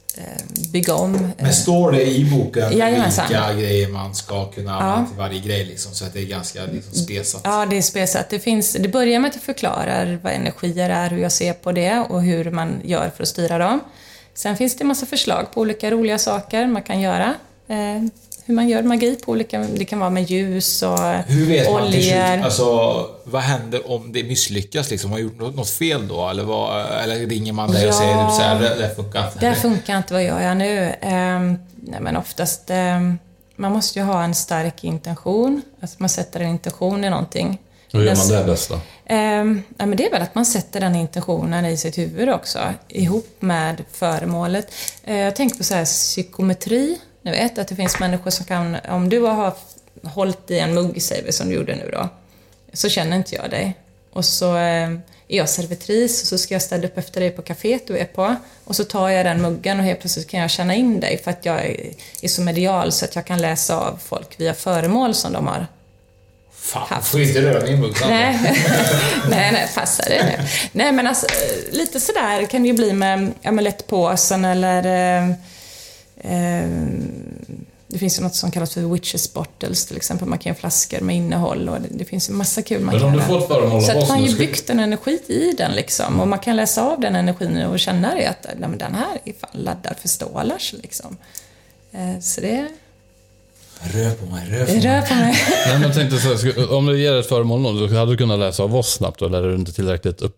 bygga om. eh, Men står det i boken Jajamensan. vilka grejer man ska kunna använda Ja. till varje grej liksom, så att det är ganska liksom, spesat? Ja, det är spesat. Det, finns, det börjar med att jag förklarar vad energier är, hur jag ser på det och hur man gör för att styra dem. Sen finns det en massa förslag på olika roliga saker man kan göra. Hur man gör magi på olika... Det kan vara med ljus och Hur vet man till slut, oljor. alltså, vad händer om det misslyckas liksom? Har man gjort något, fel då? Eller, vad, eller ringer man dig och Ja. säger typ så här, det, det funkar inte? Det funkar inte, vad gör jag nu? Ehm, nej men oftast, ehm, man måste ju ha en stark intention. Alltså man sätter en intention i någonting. Hur gör man det bäst då? Ja, men det är väl att man sätter den intentionen i sitt huvud också, ihop med föremålet. Eh, jag tänker på så här psykometri. Ni vet att det finns människor som kan, om du har hållit i en mugg, säger vi, som du gjorde nu då, så känner inte jag dig. Och så eh, är jag servitris och så ska jag städa upp efter dig på kaféet du är på. Och så tar jag den muggen och helt plötsligt kan jag känna in dig för att jag är, så medial så att jag kan läsa av folk via föremål som de har Fan, får inte röra min mugg. *laughs* Nej, nej, nej, passa dig nu. Nej, men alltså, lite sådär kan det ju bli med amulettpåsen eller... Eh, det finns ju något som kallas för witches bottles till exempel. Man kan göra flaskor med innehåll och det, det finns ju massa kul man Men kan om du göra. Så att man har ju byggt en energi i den liksom. Och man kan läsa av den energin och känna det att nej, men den här är fan laddad för stålars liksom. Eh, så det... Rör på mig, rör på Det mig. rör på mig. *laughs* Nej, men tänkte så här, om du ger ett föremål någon, då hade du kunnat läsa av oss snabbt, eller är du inte tillräckligt upp,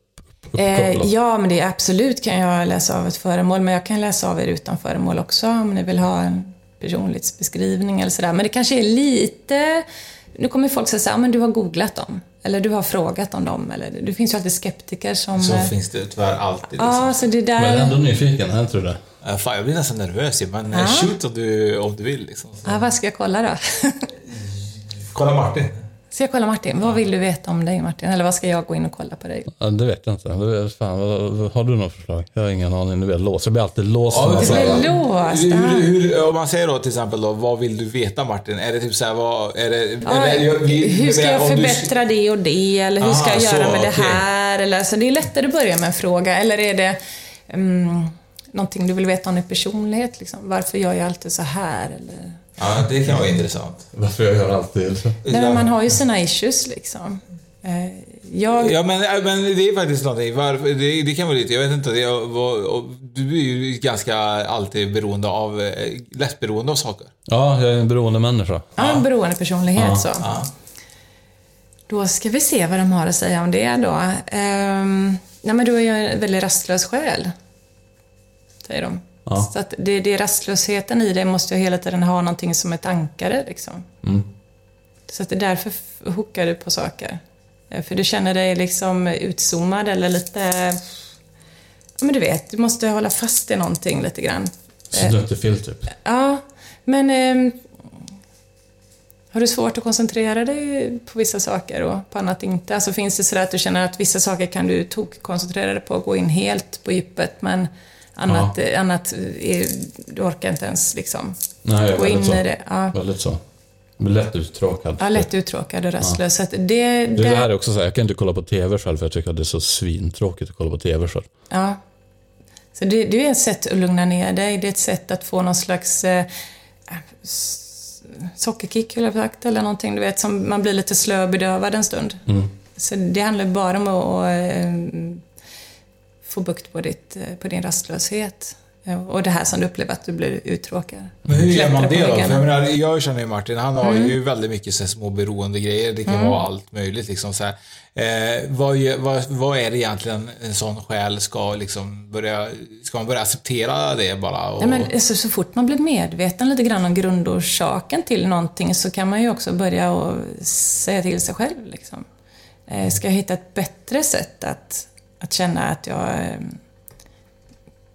Eh, ja, men det är absolut kan jag läsa av ett föremål, men jag kan läsa av er utan föremål också om ni vill ha en personlighetsbeskrivning eller sådär. Men det kanske är lite... Nu kommer folk säga så här, "Ah, men du har googlat dem. Eller du har frågat om dem. Eller, det finns ju alltid skeptiker som... Så eh, finns det tyvärr alltid. Liksom. Ja, så det där... Men ändå nyfiken, inte du det? Eh, Fan, jag blir nästan nervös men Ja. shoot om du, om du vill. Liksom. Ja, vad ska jag kolla då? Kolla Martin. Ska jag kolla Martin? Vad vill du veta om dig Martin? Eller vad ska jag gå in och kolla på dig? Ja, det vet jag inte. Det vet, fan, har du något förslag? Jag har ingen aning. Nu blir jag låst. Jag blir alltid låst. Ja, det säger- blir låst, Hur, hur, om man säger då till exempel då, vad vill du veta Martin? Är det typ såhär, vad, är det... Ja, eller, jag- vi- hur ska jag om du- förbättra det och det? Eller hur ska Aha, jag göra så, med det okej. här? Eller, alltså, det är lättare att börja med en fråga. Eller är det um, någonting du vill veta om din personlighet? Liksom? Varför gör jag alltid så här? Eller... Ja, det kan vara intressant. Varför jag gör alltid? Nej, men man har ju sina issues liksom. Eh, jag... Ja, men, äh, men det är faktiskt någonting. Varför, det, det kan vara lite, jag vet inte. Det, vad- och, du är ju ganska alltid beroende av, eh, lätt beroende av saker. Ja, jag är en beroende människa. Ja, en beroende personlighet Ja, så. Då ska vi se vad de har att säga om det då. Ehm, nej, men du är ju en väldigt rastlös själ. Säger de. Ja. Så att det, det är rastlösheten i dig måste ju hela tiden ha någonting som ett ankare liksom. Mm. Så att det är därför hookar du på saker. Eh, För du känner dig liksom utzoomad eller lite... Ja, men du vet, du måste hålla fast i någonting lite grann. Så du inte fel typ. Ja, men... ehm, har du svårt att koncentrera dig på vissa saker och på annat inte? Alltså finns det sådär att du känner att vissa saker kan du tok-koncentrera dig på och gå in helt på djupet, men annat, eh, annat är, du orkar inte ens liksom Nej, gå in så. i det. Ja. Väldigt så. Lätt uttråkad. Ja, lätt uttråkad och rastlös. Att det, Det, det, här är också så här, jag kan inte kolla på TV själv för jag tycker att det är så svintråkigt att kolla på TV själv. Ja. Så det, det är ett sätt att lugna ner dig. Det är ett sätt att få någon slags eh, sockerkick, eller sagt, eller någonting. Du vet, som man blir lite slöbedövad en stund. Mm. Så det handlar bara om att, att eh, få bukt på, ditt, eh, på din rastlöshet. Eh, Och det här som du upplever att du blir uttråkad. Men hur gör man det då? För jag, menar, jag känner ju Martin, han har Mm. ju väldigt mycket så små beroende grejer. Det kan Mm. vara allt möjligt liksom så. Eh, vad, vad, vad är det egentligen en sån själ ska liksom börja, ska man börja acceptera det bara? Och, Nej, men alltså, så fort man blir medveten lite grann om grundorsaken till någonting så kan man ju också börja och säga till sig själv. Liksom. Eh, Ska jag hitta ett bättre sätt att, att känna att jag eh,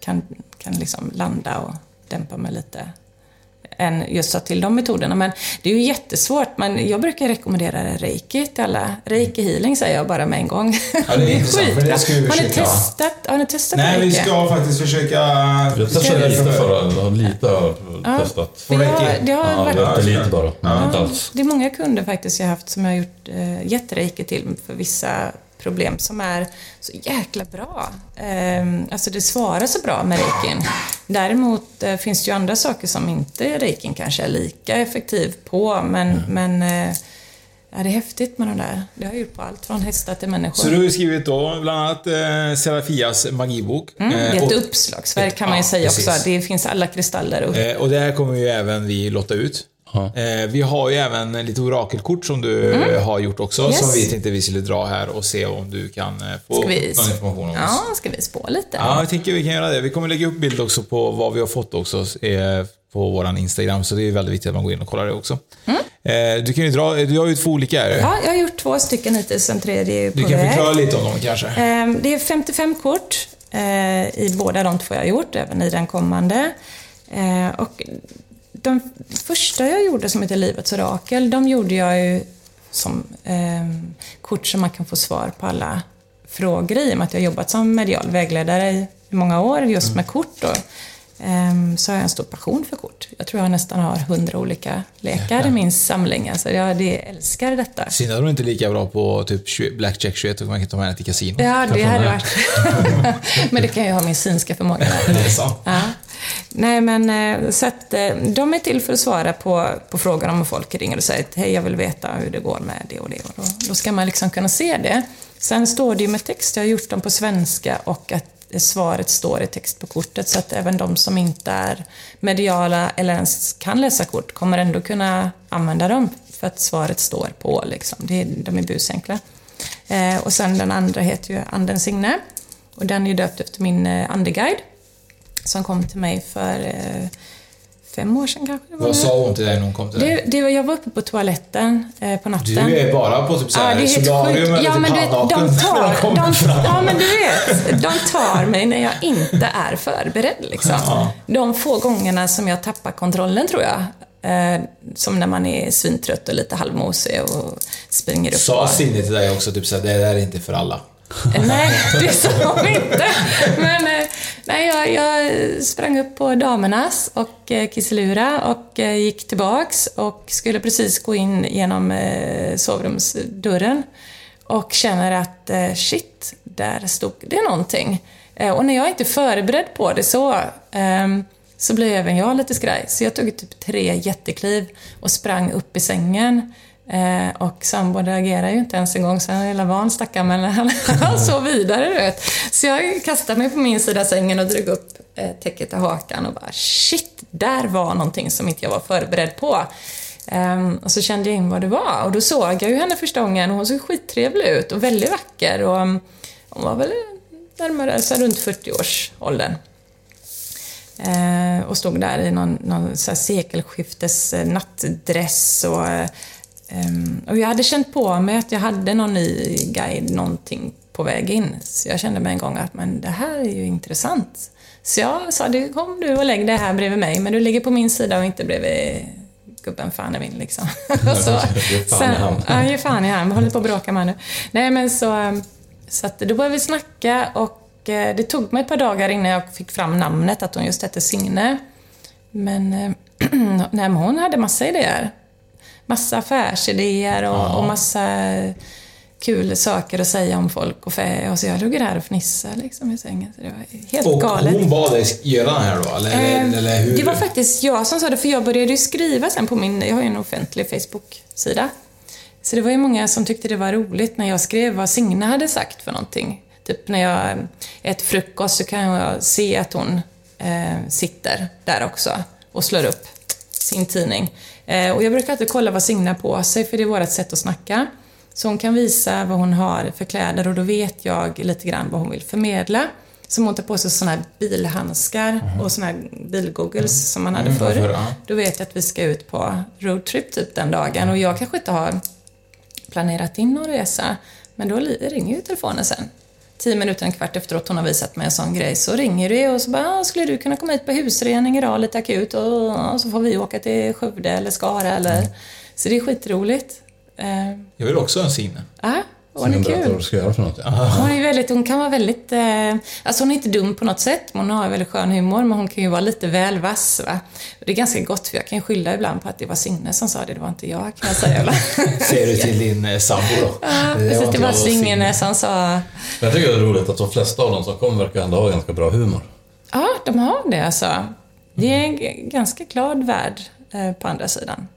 kan, kan liksom landa och dämpa mig lite? än just ta till de metoderna. Men det är ju jättesvårt. Men jag brukar rekommendera reiki till alla. Reiki healing säger jag bara med en gång. Ja, det är *laughs* intressant, för det ska vi Har ni testat, har ni testat Nej, vi reiki? ska faktiskt försöka... Jag testade lite förra, lite har Ja, testat. för jag- det har ja, varit- lite, lite bara. Inte alls. Det är många kunder faktiskt jag har haft som jag har gjort, eh, gett reiki till för vissa problem som är så jäkla bra. Eh, alltså det svarar så bra med reikin. Däremot eh, finns det ju andra saker som inte reikin kanske är lika effektiv på, men, Mm. men eh, ja, det är häftigt med de där. Det har jag gjort på allt från hästar till människor. Så du har skrivit då bland annat eh, Serafias magibok. Mm, det är Eh, ett och- uppslagsverk kan man ju Ja, säga precis. också. Det finns alla kristaller upp. Eh, och det här kommer ju även vi lotta ut. Eh, vi har ju även lite orakelkort som du Mm. har gjort också, Yes. som vi tänkte vi skulle dra här och se om du kan eh, få någon information om oss. ja, ska vi spå lite? Ja, jag tänker vi kan göra det. Vi kommer lägga upp bild också på vad vi har fått också eh, på våran Instagram, så det är väldigt viktigt att man går in och kollar det också. Eh, du kan ju dra, du har ju två olika här. Mm. Ja, jag har gjort två stycken hittills, en tredje är på Du kan väg. förklara lite om dem kanske. Ehm, Det är 55 kort i båda de två jag har gjort, även i den kommande. Och de första jag gjorde som heter Livets orakel, de gjorde jag ju som ehm, kort som man kan få svar på alla frågor i, och med att jag har jobbat som medial vägledare i många år just med kort. Då. Ehm, Så har jag en stor passion för kort. Jag tror jag nästan har hundra olika lekar i min samling. Alltså jag det, älskar detta. Synd att de inte är lika bra på typ 20 Blackjack 21 och man kan ta med henne till kasino. Ja, det hade varit... *laughs* men det kan ju ha min synska förmåga. *laughs* Det är sant. Ja. Nej, men eh, så att eh, de är till för att svara på, på frågan om folk ringer och säger att hej, jag vill veta hur det går med det och det. Och då, då ska man liksom kunna se det. Sen står det ju med text, jag har gjort dem på svenska och att svaret står i text på kortet så att även de som inte är mediala eller ens kan läsa kort kommer ändå kunna använda dem för att svaret står på. Liksom. Det, de är busenkla. Eh, och sen den andra heter ju Anden signe och den är döpt efter min eh, andeguide som kom till mig för eh, fem år sedan kanske. Vad sa hon till dig när hon kom till dig? Det, det var, jag var uppe på toaletten eh, på natten. Du är bara på typ såhär Ja, solarium eller ja, typ men du vet, de tar, *laughs* de. Ja, men du vet. De tar mig när jag inte är förberedd. Liksom. Ja. De få gångerna som jag tappar kontrollen, tror jag. Eh, som när man är svintrött och lite halvmosig och springer upp. Sa Cindy till dig också typ såhär, det där är inte för alla? Nej, det sa hon inte. Men eh, nej, jag, jag sprang upp på damernas och eh, Kisselura och eh, gick tillbaks och skulle precis gå in genom eh, sovrumsdörren och känner att shit, där stod det någonting. Och när jag inte är förberedd på det så, ehm, så blir även jag lite skraj. Så jag tog typ tre jättekliv och sprang upp i sängen Eh, och sambon reagerar ju inte ens en gång, så han är hela van stackaren, men han, *laughs* han sov vidare du vet. Så jag kastade mig på min sida av sängen och drog upp eh, täcket till hakan och bara shit, där var någonting som inte jag var förberedd på. Eh, och så kände jag in vad det var och då såg jag ju henne första gången och hon såg skittrevlig ut och väldigt vacker och um, hon var väl närmare, så runt 40-årsåldern. Eh, och stod där i någon, någon så här sekelskiftes nattdress och, eh, och jag hade känt på mig att jag hade någon ny guide, någonting på väg in. Så jag kände med en gång att men det här är ju intressant. Så jag sa, du kom du och lägg dig här bredvid mig, men du ligger på min sida och inte bredvid gubben fan är min liksom. *laughs* så, *laughs* fan i hand. Ja, ge fan i hand. Vi håller på att bråka med nu. Nej men så, så att då började vi snacka och eh, det tog mig ett par dagar innan jag fick fram namnet, att hon just hette Signe. Men, eh, *clears throat* nej, men hon hade massa idéer. Massa affärsidéer och, och massa kul saker att säga om folk och fä. Och så jag låg där och fnissade liksom i sängen. Så det var helt Och galet. hon bad dig göra den här då? Eller, Eh, eller hur? Det var faktiskt jag som sa det, för jag började ju skriva sen på min, jag har ju en offentlig Facebook-sida. Så det var ju många som tyckte det var roligt när jag skrev vad Signe hade sagt för någonting. Typ när jag äter frukost så kan jag se att hon eh, sitter där också och slår upp sin tidning. Eh, och jag brukar alltid kolla vad Signe har på sig, för det är vårt sätt att snacka. Så hon kan visa vad hon har för kläder och då vet jag lite grann vad hon vill förmedla. Så om hon tar på sig såna här bilhandskar och såna här bilgoggles som man hade Mm, förr. ja. Då vet jag att vi ska ut på roadtrip typ den dagen och jag kanske inte har planerat in någon resa. Men då ringer ju telefonen sen. Tio minuter, en kvart efteråt hon har visat mig en sån grej så ringer det och så bara, "Ah, skulle du kunna komma hit på husrening idag lite akut och, och så får vi åka till Skövde eller Skara eller... Så det är skitroligt. Eh, Jag vill också ha en Signe. Ja, hon berättar vad du ska göra för något. Ja. Hon, är väldigt, hon kan vara väldigt... Eh, alltså hon är inte dum på något sätt, men hon har väldigt skön humor, men hon kan ju vara lite väl vass. Va? Det är ganska gott, för jag kan skylla ibland på att det var Signe som sa det, det var inte jag, kan jag säga. *laughs* Säger du till din eh, sambo då? Ja, Det precis, var det inte var Signe som sa... Jag tycker det är roligt att de flesta av dem som kommer verkar ändå ha ganska bra humor. Ja, de har det alltså. Det är en ganska glad värld eh, på andra sidan.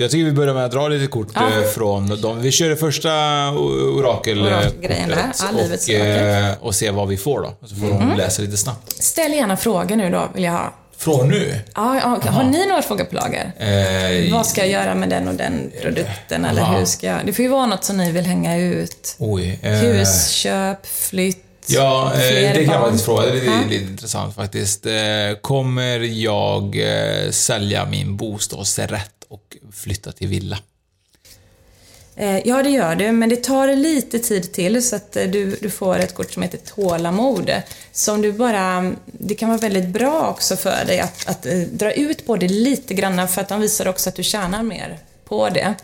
Jag tycker vi börjar med att dra lite kort Ja. eh, från dem. Vi kör det första o- orakel Orakelgrejerna, kortet ja, livets och, orakel. eh, och se vad vi får då. Så får de Mm. läsa lite snabbt. Ställ gärna frågor nu då, vill jag ha. Från nu? Ja, okej. har ni några frågor på lager? Eh, Vad ska jag göra med den och den produkten? Eller Aha. hur ska jag... Det får ju vara något som ni vill hänga ut. Oj. eh, Husköp, flytt, Ja, eh, det kan jag faktiskt fråga. Det är Ja. lite intressant faktiskt. Eh, Kommer jag eh, sälja min bostadsrätt och flytta till villa? Eh, Ja, det gör du, men det tar lite tid till så att eh, du, du får ett kort som heter tålamod. Som du bara, det kan vara väldigt bra också för dig att, att eh, dra ut på det lite grann för att de visar också att du tjänar mer på det.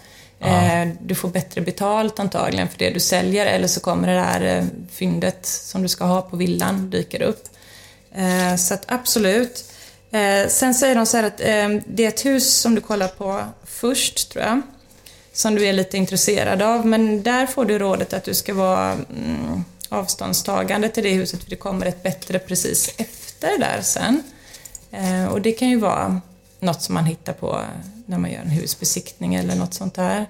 Eh, Du får bättre betalt antagligen för det du säljer eller så kommer det där fyndet som du ska ha på villan dyker upp. Så att absolut. Eh, Sen säger de så här att eh, det är ett hus som du kollar på först, tror jag som du är lite intresserad av. Men där får du rådet att du ska vara mm, avståndstagande till det huset för det kommer ett bättre precis efter där sen. Eh, och det kan ju vara något som man hittar på när man gör en husbesiktning eller något sånt där.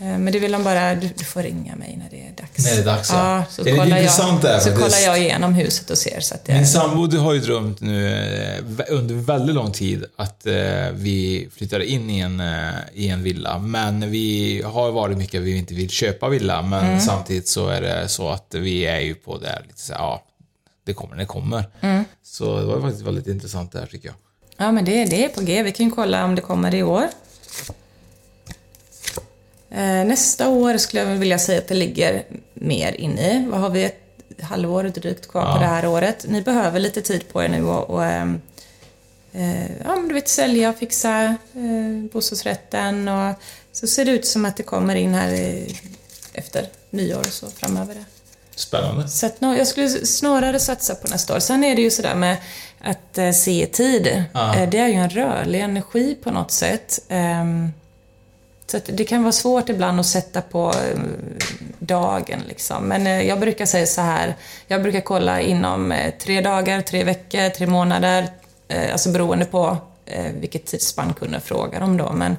Eh, men det vill de bara, du, du får ringa mig när det är dags. När det är dags, ja. ja. Så, Det är lite intressant jag, där så kollar jag igenom huset och ser så att det Min sambo du har ju drömt nu eh, under väldigt lång tid att eh, vi flyttar in i en, i en villa. Men vi har varit mycket vi inte vill köpa villa. Men Mm. samtidigt så är det så att vi är ju på det här lite så här, ja, det kommer när det kommer. Mm. Så det var faktiskt väldigt intressant det här tycker jag. Ja, men det, det är på G. Vi kan ju kolla om det kommer i år. Eh, nästa år skulle jag vilja säga att det ligger mer inne i. Vad har vi? Ett halvår drygt kvar Ja. på det här året. Ni behöver lite tid på er nu och, och ehm, eh, ja, men du vet, sälja och fixa eh, bostadsrätten och så ser det ut som att det kommer in här i, efter nyår och så framöver. Det. Spännande. Så att, nå- jag skulle snarare satsa på nästa år. Sen är det ju sådär med att eh, se tid. Ja. Eh, det är ju en rörlig energi på något sätt. Så det kan vara svårt ibland att sätta på eh, dagen liksom. Men eh, jag brukar säga så här. Jag brukar kolla inom eh, tre dagar, tre veckor, tre månader. Alltså beroende på vilket tidsspann kunden frågar om då. Men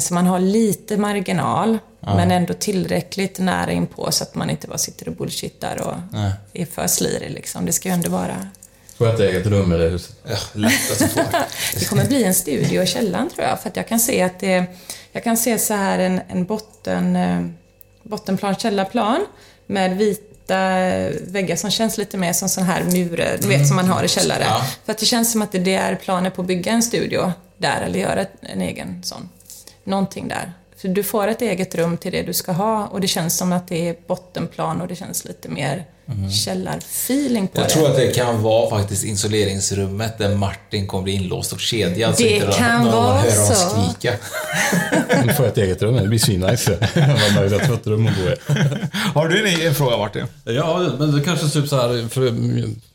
Så man har lite marginal, Ja. men ändå tillräckligt nära inpå så att man inte bara sitter och bullshittar och Nej. är för slirig liksom. Det ska ju ändå vara... Får jag ett eget rum i det huset? Ja, lätt att få. *laughs* Det kommer bli en studio i källaren tror jag, för att jag kan se att det... Jag kan se så här en, en botten, eh, bottenplan, källarplan med vita väggar som känns lite mer som sån här murer, du vet som man har i källare. Ja. För att det känns som att det är planer på att bygga en studio där eller göra en egen sån. Någonting där. För du får ett eget rum till det du ska ha och det känns som att det är bottenplan och det känns lite mer källarfeeling på Jag det. tror att det kan vara faktiskt isoleringsrummet där Martin kommer bli inlåst och kedjad så Det inte kan någon vara hör så. skrika. *laughs* Nu får jag ett eget rum, det blir svinnice. *laughs* Jag har möjligt att få ett rum att bo i. *laughs* Har du en, fråga Martin? Ja, men det kanske typ så här, för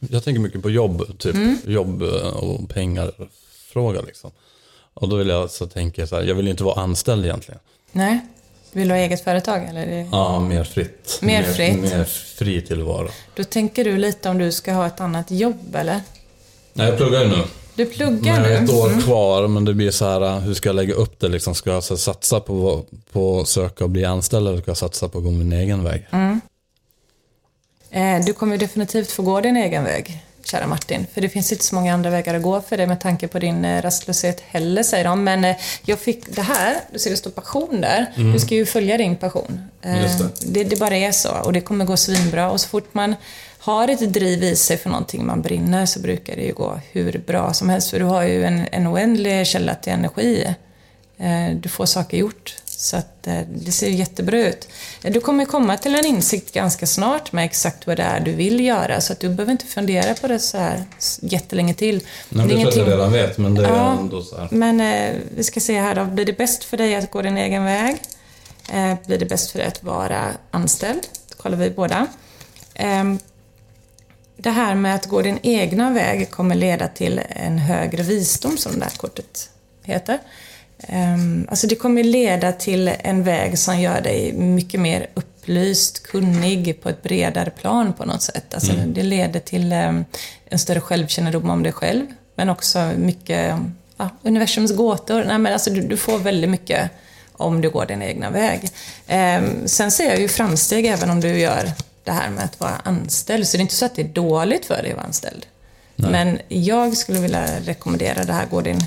jag tänker mycket på jobb, typ. Jobb och pengar, fråga liksom. Och då vill jag så tänka så här, jag vill inte vara anställd egentligen. Nej. Vill du ha eget företag eller? Ja, mer fritt. Mer fritt. Mer fri tillvaro. Då tänker du lite om du ska ha ett annat jobb eller? Nej, jag pluggar ju nu. Du pluggar Men jag har nu? ett år Mm. kvar, men det blir så här, hur ska jag lägga upp det liksom? Ska jag satsa på, på att söka och bli anställd eller ska jag satsa på att gå min egen väg? Mm. Eh, Du kommer definitivt få gå din egen väg, kära Martin. För det finns inte så många andra vägar att gå för dig med tanke på din eh, rastlöshet heller, säger de. Men eh, jag fick det här, du ser det står passion där. Mm. Du ska ju följa din passion. Eh, det. Det, det bara är så och det kommer gå svinbra. Och så fort man har ett driv i sig för någonting man brinner så brukar det ju gå hur bra som helst. För du har ju en, en oändlig källa till energi. Du får saker gjort. Så att eh, det ser jättebra ut. Eh, Du kommer komma till en insikt ganska snart med exakt vad det är du vill göra. Så att du behöver inte fundera på det så här jättelänge till. Nej, det jag att jag redan vet, men det är Ja, ändå så här. Men eh, vi ska se här då. Blir det bäst för dig att gå din egen väg? Eh, blir det bäst för dig att vara anställd? Då kollar vi båda. Ehm, det här med att gå din egna väg kommer leda till en högre visdom, som det här kortet heter. Ehm, alltså det kommer leda till en väg som gör dig mycket mer upplyst, kunnig på ett bredare plan på något sätt. Alltså Mm. Det leder till ehm, en större självkännedom om dig själv, men också mycket ja, universums gåtor. Nej, men alltså du, du får väldigt mycket om du går din egna väg. Ehm, sen ser jag ju framsteg även om du gör det här med att vara anställd. Så det är inte så att det är dåligt för dig att vara anställd. Nej. Men jag skulle vilja rekommendera det här, gå din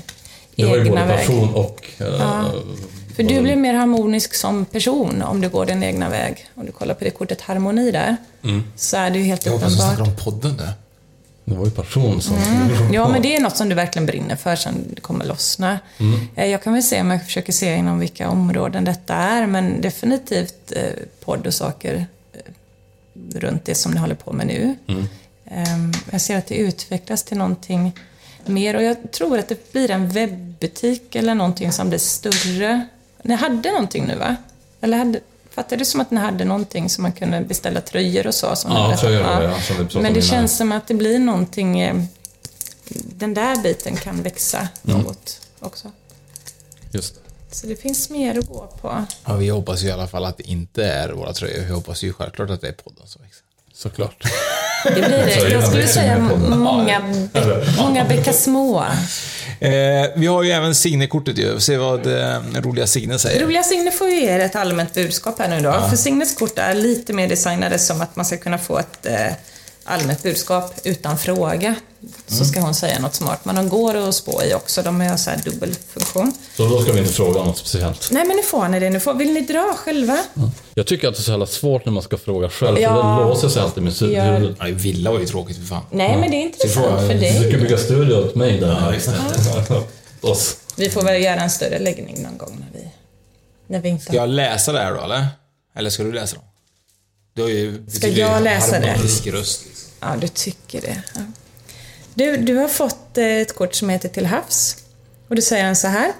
Det var ju egna både väg. passion och... eh, Ja. För du blir mer harmonisk som person om du går din egna väg. Om du kollar på det kortet harmoni där, Mm. så är det ju helt Jag hoppas du uppenbart. snackar om podden nu. Det var ju passion som... Mm. Ja, men det är något som du verkligen brinner för sen det kommer lossna. Mm. Eh, Jag kan väl se om jag försöker se inom vilka områden detta är, men definitivt eh, podd och saker eh, runt det som ni håller på med nu. Mm. Ehm, Jag ser att det utvecklas till någonting mer och jag tror att det blir en webbutik eller någonting som blir större. Ni hade någonting nu va? Eller hade, fattade det som att ni hade någonting som man kunde beställa tröjor och så? Som Ja, tröjor ja, som vi pratade Men det innan. känns som att det blir någonting, eh, den där biten kan växa Mm. något också. Just det. Så det finns mer att gå på. Ja, vi hoppas ju i alla fall att det inte är våra tröjor. Vi hoppas ju självklart att det är podden som växer. Såklart. *laughs* Det blir det. Jag skulle säga många, många bäckar små. Eh, vi har ju även Signe-kortet ju. Se vad eh, roliga Signe säger. Roliga Signe får ju er ett allmänt budskap här nu då. Ja. För Signes kort är lite mer designade som att man ska kunna få ett eh, allmänt budskap utan fråga. Så Mm. ska hon säga något smart. Men de går att spå i också. De har så här dubbelfunktion. Så då ska vi inte fråga något speciellt. Nej men nu får ni det. Nu får, vill ni dra själva? Jag tycker att det är så jävla svårt när man ska fråga själv, Ja. för det låser sig alltid med Ja. huvudet. Ja, villa var ju tråkigt för fan. Nej men det är intressant för Du ska dig. bygga studio åt mig där. Ja, just det. *laughs* Oss. Vi får väl göra en större läggning någon gång när vi, när vi inte Ska jag läsa det här då, eller? Eller ska du läsa dem? Du har ju Ska jag läsa det? röst. Ja, du tycker det. Ja. Du, du har fått eh, ett kort som heter Till havs. Och då säger den så här.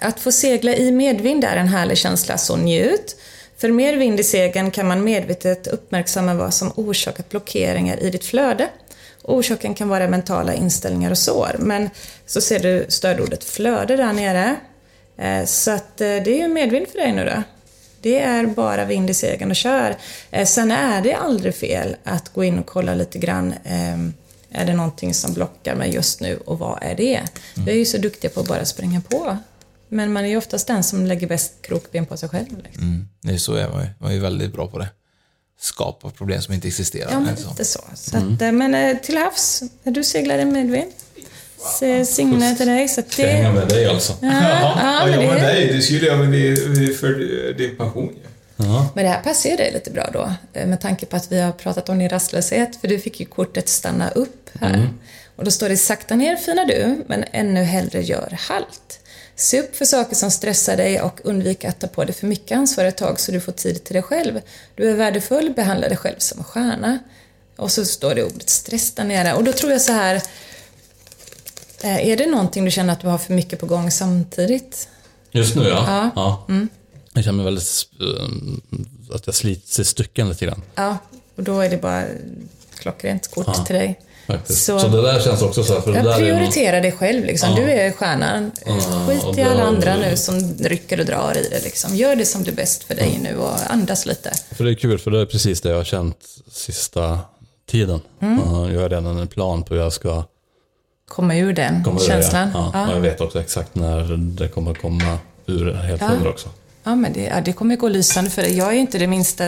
Att få segla i medvind är en härlig känsla, så njut. För mer vind i segern kan man medvetet uppmärksamma vad som orsakat blockeringar i ditt flöde. Orsaken kan vara mentala inställningar och sår, men så ser du stödordet flöde där nere. Eh, så att eh, det är ju medvind för dig nu då. Det är bara vind i segern och kör. Eh, Sen är det aldrig fel att gå in och kolla lite grann. eh, Är det någonting som blockar mig just nu och vad är det? Vi är ju så duktiga på att bara springa på. Men man är ju oftast den som lägger bäst krokben på sig själv. Liksom. Mm. Det är så är man ju. Man är ju väldigt bra på det. Skapa problem som inte existerar. Ja, men lite så. så Mm. att, eh, men eh, till havs, du seglar i medvind. Se Signe till dig. Så jag hänga det... med dig alltså? Ja, ja, men ja, men det, dig. Du skulle göra med det för din passion ju. Ja. men det här passar ju dig lite bra då. eh, Med tanke på att vi har pratat om din rastlöshet. För du fick ju kortet stanna upp här. Mm. Och då står det sakta ner fina du, men ännu hellre gör halt. Se upp för saker som stressar dig och undvik att ta på dig för mycket ansvar ett tag så du får tid till dig själv. Du är värdefull, behandla dig själv som en stjärna. Och så står det ordet stress där nere. Och då tror jag så här, är det någonting du känner att du har för mycket på gång samtidigt? Just nu ja. Ja. ja. Mm. Jag känner mig väldigt, eh, att jag slits i stycken lite grann. Ja, och då är det bara klockrent kort Ja. till dig. Så- Så, det där känns också så här, för det Jag där är ju någon- prioritera dig själv liksom. Ja. Du är stjärnan. Skit i alla det- andra nu som rycker och drar i det liksom. Gör det som blir bäst för dig nu och andas lite. För det är kul, för det är precis det jag har känt sista tiden. Mm. Ja, Jag har redan en plan på hur jag ska Komma ur den komma ur känslan. det. Ja. Ja. Och jag vet också exakt när det kommer komma ur helt Ja. hundra också. Ja, men det, ja, det kommer gå lysande för dig. Jag är inte det minsta...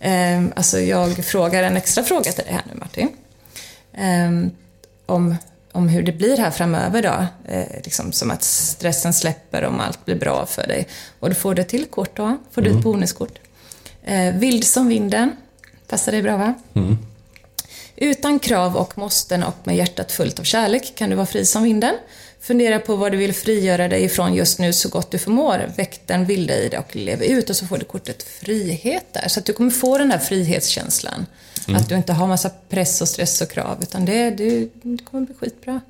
Eh, alltså jag frågar en extra fråga till dig här nu, Martin. Eh, om, om hur det blir här framöver då. Eh, liksom som att stressen släpper om allt blir bra för dig. Och du får det till kort då. Får du Mm. ett bonuskort. Eh, vild som vinden. Passar dig bra va? Mm. Utan krav och måsten och med hjärtat fullt av kärlek kan du vara fri som vinden. Fundera på vad du vill frigöra dig ifrån just nu så gott du förmår. Väck den vilda i dig och lev ut och så får du kortet frihet där. Så att du kommer få den där frihetskänslan. Mm. Att du inte har massa press och stress och krav utan det, du, det kommer bli skitbra.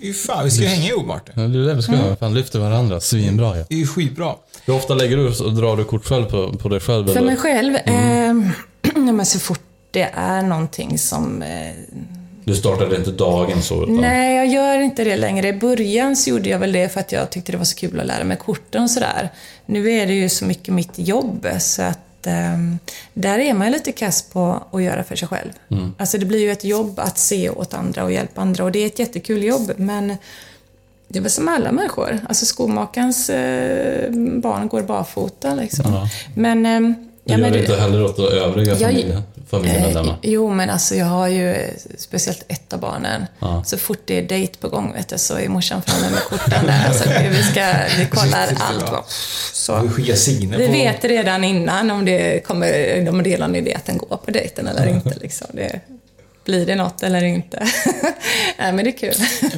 Fy fan, vi ska ju hänga ihop Martin. Ja, det är det vi ska Mm. göra. Fan, lyfter varandra. Svinbra ju. Det är ju skitbra. Hur ofta lägger du och drar du kort själv på, på dig själv? För eller? mig själv, Mm. eh, *clears throat* ja, men så fort det är någonting som eh, Du startade inte dagen så? Utan... Nej, jag gör inte det längre. I början så gjorde jag väl det för att jag tyckte det var så kul att lära mig korten och sådär. Nu är det ju så mycket mitt jobb så att ehm, där är man ju lite kass på att göra för sig själv. Mm. Alltså det blir ju ett jobb att se åt andra och hjälpa andra och det är ett jättekul jobb men det är väl som alla människor. Alltså skomakarens eh, barn går barfota liksom. Ja. Men... Du ja, gör men du- inte heller åt övriga Jag- familjen, familjemedlemmar? Eh, jo, men alltså jag har ju speciellt ett av barnen. Ja. Så fort det är dejt på gång, vet du, så är morsan framme med korten där. Så att vi, ska, vi kollar allt. Va? Så. Vi vet redan innan om det kommer, om det är någon idé att den går på dejten eller inte. Liksom. Det, blir det något eller inte? *laughs* Nej, men det är kul.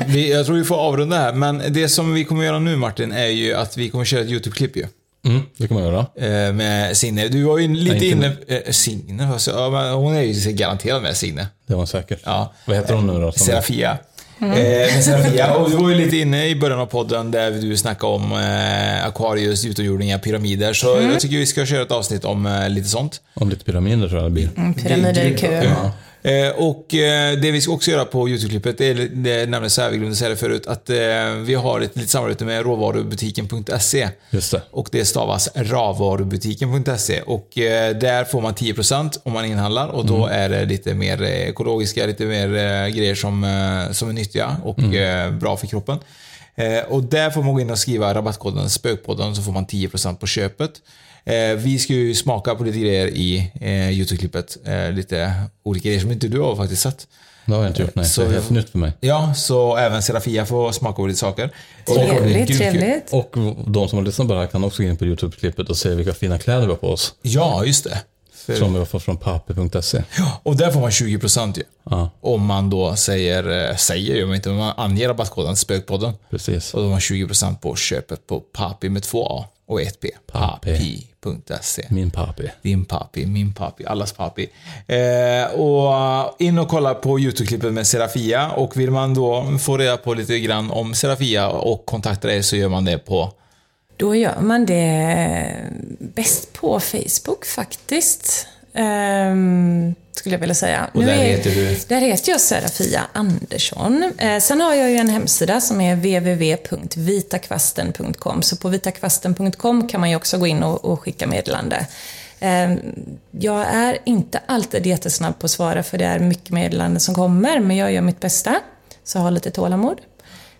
Vi, jag tror vi får avrunda här, men det som vi kommer göra nu Martin är ju att vi kommer köra ett YouTube-klipp ju. Mm, det kan man göra. Eh, med Signe. Du var ju lite Nej, inne... Eh, Signe? sa- Ja, men hon är ju garanterad med Signe. Det var säkert. Ja. Vad heter hon nu då? som- Serafia. Mm. Eh, med Serafia. Och du var ju lite inne i början av podden där du snackade om eh, Aquarius, utomjordingar, pyramider. Så Mm. jag tycker vi ska köra ett avsnitt om eh, lite sånt. Om lite pyramider tror jag det blir. Mm, pyramider är kul. Ja. Eh, och eh, det vi ska också göra på YouTube-klippet, det är, det så här, vi glömde säga det förut, att eh, vi har ett litet samarbete med råvarubutiken.se. Just det. Och det stavas ravarubutiken.se och där får man 10% om man inhandlar och då är det lite mer ekologiska, lite mer grejer som, som är nyttiga och eh, bra för kroppen. Och där får man gå in och skriva rabattkoden Spökpodden så får man 10% på köpet. Eh, vi ska ju smaka på lite grejer i eh, YouTube-klippet. Eh, lite olika grejer som inte du har faktiskt sett. Det har jag inte gjort, nej. Så det är helt nytt för mig. Ja, så även Serafia får smaka på lite saker. Och- Trevligt, kul. trevligt. Och de som har lyssnat på det här kan också gå in på YouTube-klippet och se vilka fina kläder vi har på oss. Ja, just det. För- Som vi har fått från papi.se. Och där får man 20% ju. Ja, Om man då säger, eh, säger ju men inte, men man anger rabattkoden Spökpodden. precis. Och då har man 20% på köpet på Papi med två A och ett P. Papi. Papi.se. Min papi. Din papi, min papi, allas papi. Eh, och in och kolla på YouTube-klippet med Serafia och vill man då få reda på lite grann om Serafia och kontakta dig så gör man det på Då gör man det bäst på Facebook faktiskt. Ehm, skulle jag vilja säga. Och där är- heter du? Där heter jag Serafia Andersson. Eh, sen har jag ju en hemsida som är www.vitakvasten.com. Så på vitakvasten.com kan man ju också gå in och, och skicka meddelande. Ehm, jag är inte alltid jättesnabb på att svara för det är mycket meddelanden som kommer, men jag gör mitt bästa. Så ha lite tålamod.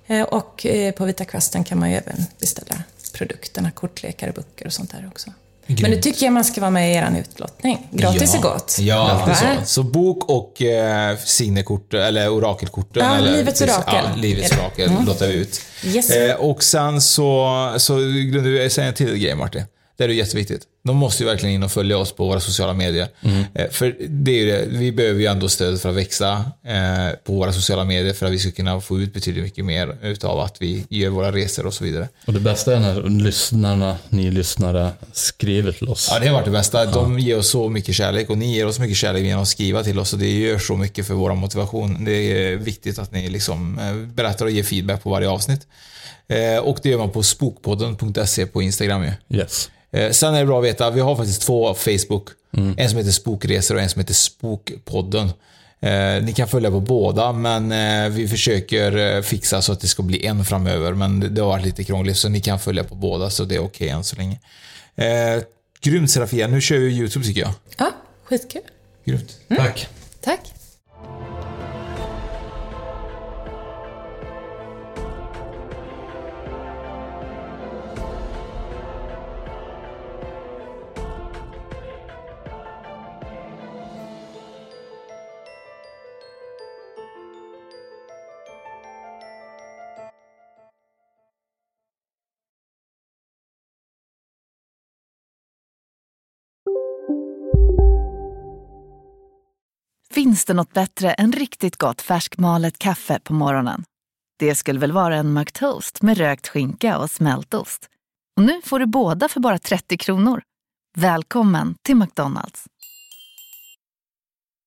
Eh, och eh, på Vita Kvasten kan man ju även beställa Spelprodukterna, kortlekar böcker och sånt där också. Men nu tycker jag man ska vara med i er utlottning. Gratis ja. är gott. Ja, alltid så. Så bok och eh, signekort, eller orakelkorten. Ja, eller, Livets orakel. Ja, livets orakel Mm. lottar vi ut. Yes. Eh, och sen så, så glömde du säga en till grej Martin. Det är ju jätteviktigt. De måste ju verkligen in och följa oss på våra sociala medier. Eh, för det är det, vi behöver ju ändå stöd för att växa eh, på våra sociala medier för att vi ska kunna få ut betydligt mycket mer utav att vi gör våra resor och så vidare. Och det bästa är när lyssnarna, ni lyssnare, skriver till oss. Ja, det har varit det bästa. De ger oss så mycket kärlek och ni ger oss mycket kärlek genom att skriva till oss och det gör så mycket för vår motivation. Det är viktigt att ni liksom eh, berättar och ger feedback på varje avsnitt. Eh, Och det gör man på spokpodden.se på Instagram ju. Yes. Eh, Sen är det bra att veta, vi har faktiskt två Facebook. En som heter Spokresor och en som heter Spokpodden. Eh, ni kan följa på båda, men eh, vi försöker eh, fixa så att det ska bli en framöver. Men det- det har varit lite krångligt, så ni kan följa på båda, så det är okej än så länge. Eh, grymt Serafia, nu kör vi YouTube tycker jag. Ja, skitkul. Grymt. Tack. Tack. Finns det något bättre än riktigt gott färskmalet kaffe på morgonen? Det skulle väl vara en McToast med rökt skinka och smältost. Och nu får du båda för bara 30 kronor. Välkommen till McDonalds.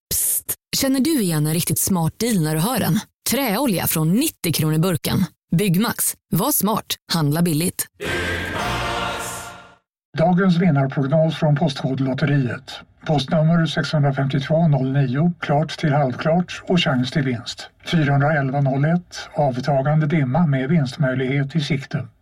Psst! Känner du igen en riktigt smart deal när du hör den? Träolja från 90 kronor burken. Byggmax. Var smart. Handla billigt. Dagens vinnarprognos från Postkodlotteriet. Postnummer 65209, klart till halvklart och chans till vinst. 41101, avtagande dimma med vinstmöjlighet i sikte.